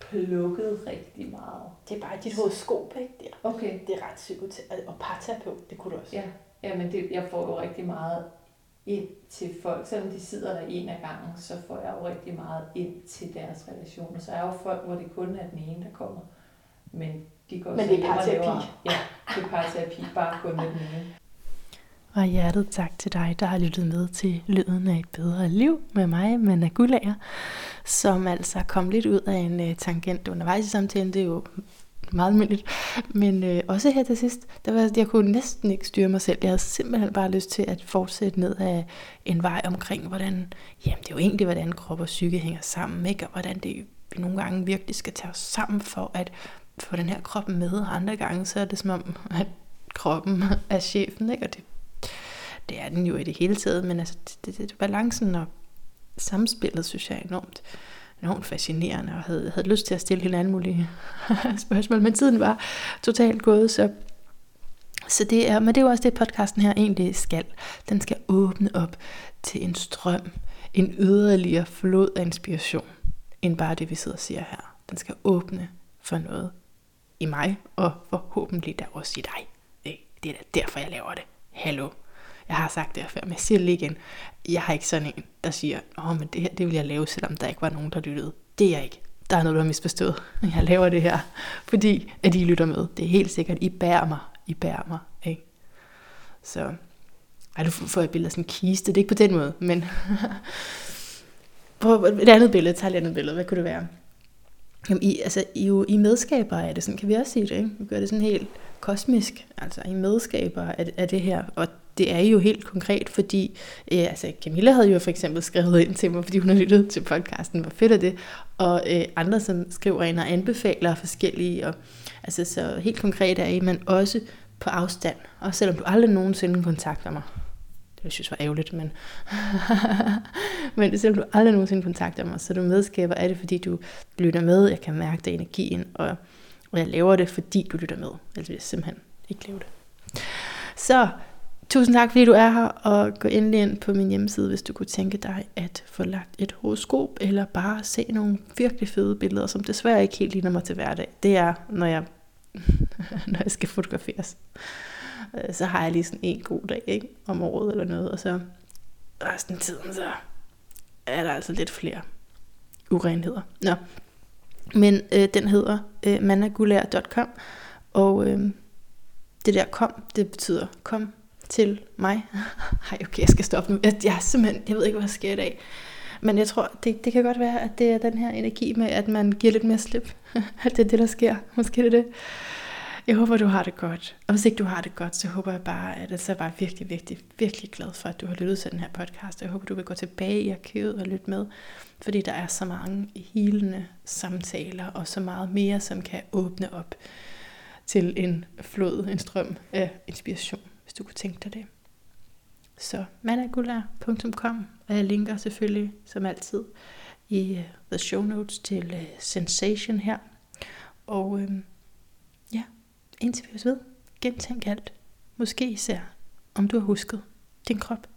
plukket rigtig meget. Det er bare dit horoskop, ikke? Det er, Okay. det er ret psykoterapeut. Og parterapeut, det kunne du også. Ja, ja men det, jeg får jo rigtig meget ind til folk. Selvom de sidder der en af gangen, så får jeg jo rigtig meget ind til deres relationer. Så er jo folk, hvor det kun er den ene, der kommer. Men de går Men det er parterapi. Ja, det er parterapi, bare kun med den ene. Og hjertet tak til dig, der har lyttet med til Lyden af et bedre liv med mig, Manna Gullager, som altså kom lidt ud af en uh, tangent undervejs i samtalen. Det er jo meget almindeligt. Men øh, også her til sidst, der var, jeg kunne næsten ikke styre mig selv. Jeg havde simpelthen bare lyst til at fortsætte ned af en vej omkring, hvordan, jamen det er jo egentlig, hvordan krop og psyke hænger sammen, ikke? og hvordan det vi nogle gange virkelig skal tage os sammen for at få den her krop med, og andre gange så er det som om, at kroppen er chefen, ikke? og det det er den jo i det hele taget, men altså, det, det, det balancen og samspillet, synes jeg er enormt, enormt fascinerende, og havde, havde lyst til at stille helt alle mulige spørgsmål, men tiden var totalt gået, så, så det er, men det er jo også det, podcasten her egentlig skal. Den skal åbne op til en strøm, en yderligere flod af inspiration, end bare det, vi sidder og siger her. Den skal åbne for noget i mig, og forhåbentlig der også i dig. Det er da derfor, jeg laver det. Hallo. Jeg har sagt det her før, men jeg siger det lige igen. Jeg har ikke sådan en, der siger, åh, men det her, det vil jeg lave, selvom der ikke var nogen, der lyttede. Det er jeg ikke. Der er noget, du har misforstået. Jeg laver det her, fordi at I lytter med. Det er helt sikkert, I bærer mig. I bærer mig, ikke? Så, ej, du får et billede af sådan en kiste. Det er ikke på den måde, men... Prøv et andet billede. Tag et andet billede. Hvad kunne det være? Jamen, I, altså, I, jo, I medskaber af det, sådan kan vi også sige det, ikke? Vi gør det sådan helt kosmisk, altså I medskaber af, af det her, og det er jo helt konkret, fordi øh, altså Camilla havde jo for eksempel skrevet ind til mig, fordi hun har lyttet til podcasten, hvor fedt er det, og øh, andre som skriver ind og anbefaler forskellige, og altså så helt konkret er I, men også på afstand, og selvom du aldrig nogensinde kontakter mig, jeg synes var ærgerligt, men, men selvom du aldrig nogensinde kontakter mig, så du medskaber af det, fordi du lytter med, jeg kan mærke det energien, og, og jeg laver det, fordi du lytter med, ellers jeg simpelthen ikke lave det. Så tusind tak, fordi du er her, og gå endelig ind på min hjemmeside, hvis du kunne tænke dig at få lagt et horoskop, eller bare se nogle virkelig fede billeder, som desværre ikke helt ligner mig til hverdag. Det er, når jeg, når jeg skal fotograferes. Øh, så har jeg lige sådan en god dag ikke? om året eller noget, og så resten af tiden, så er der altså lidt flere urenheder. Nå. Men øh, den hedder øh, managulær.com, og øh, det der kom, det betyder kom til mig. Hej, okay, jeg skal stoppe nu. Jeg, jeg, simpelthen, jeg ved ikke, hvad der sker i dag. Men jeg tror, det, det kan godt være, at det er den her energi med, at man giver lidt mere slip. at det er det, der sker. Måske det er det. Jeg håber, du har det godt. Og hvis ikke du har det godt, så håber jeg bare, at jeg så bare virkelig, virkelig, virkelig glad for, at du har lyttet til den her podcast. Jeg håber, du vil gå tilbage i arkivet og lytte med, fordi der er så mange helende samtaler, og så meget mere, som kan åbne op til en flod, en strøm af inspiration, hvis du kunne tænke dig det. Så managulær.com, og jeg linker selvfølgelig, som altid, i øh, the show notes til øh, Sensation her. Og øhm, indtil vi ved, gentænk alt. Måske især, om du har husket din krop.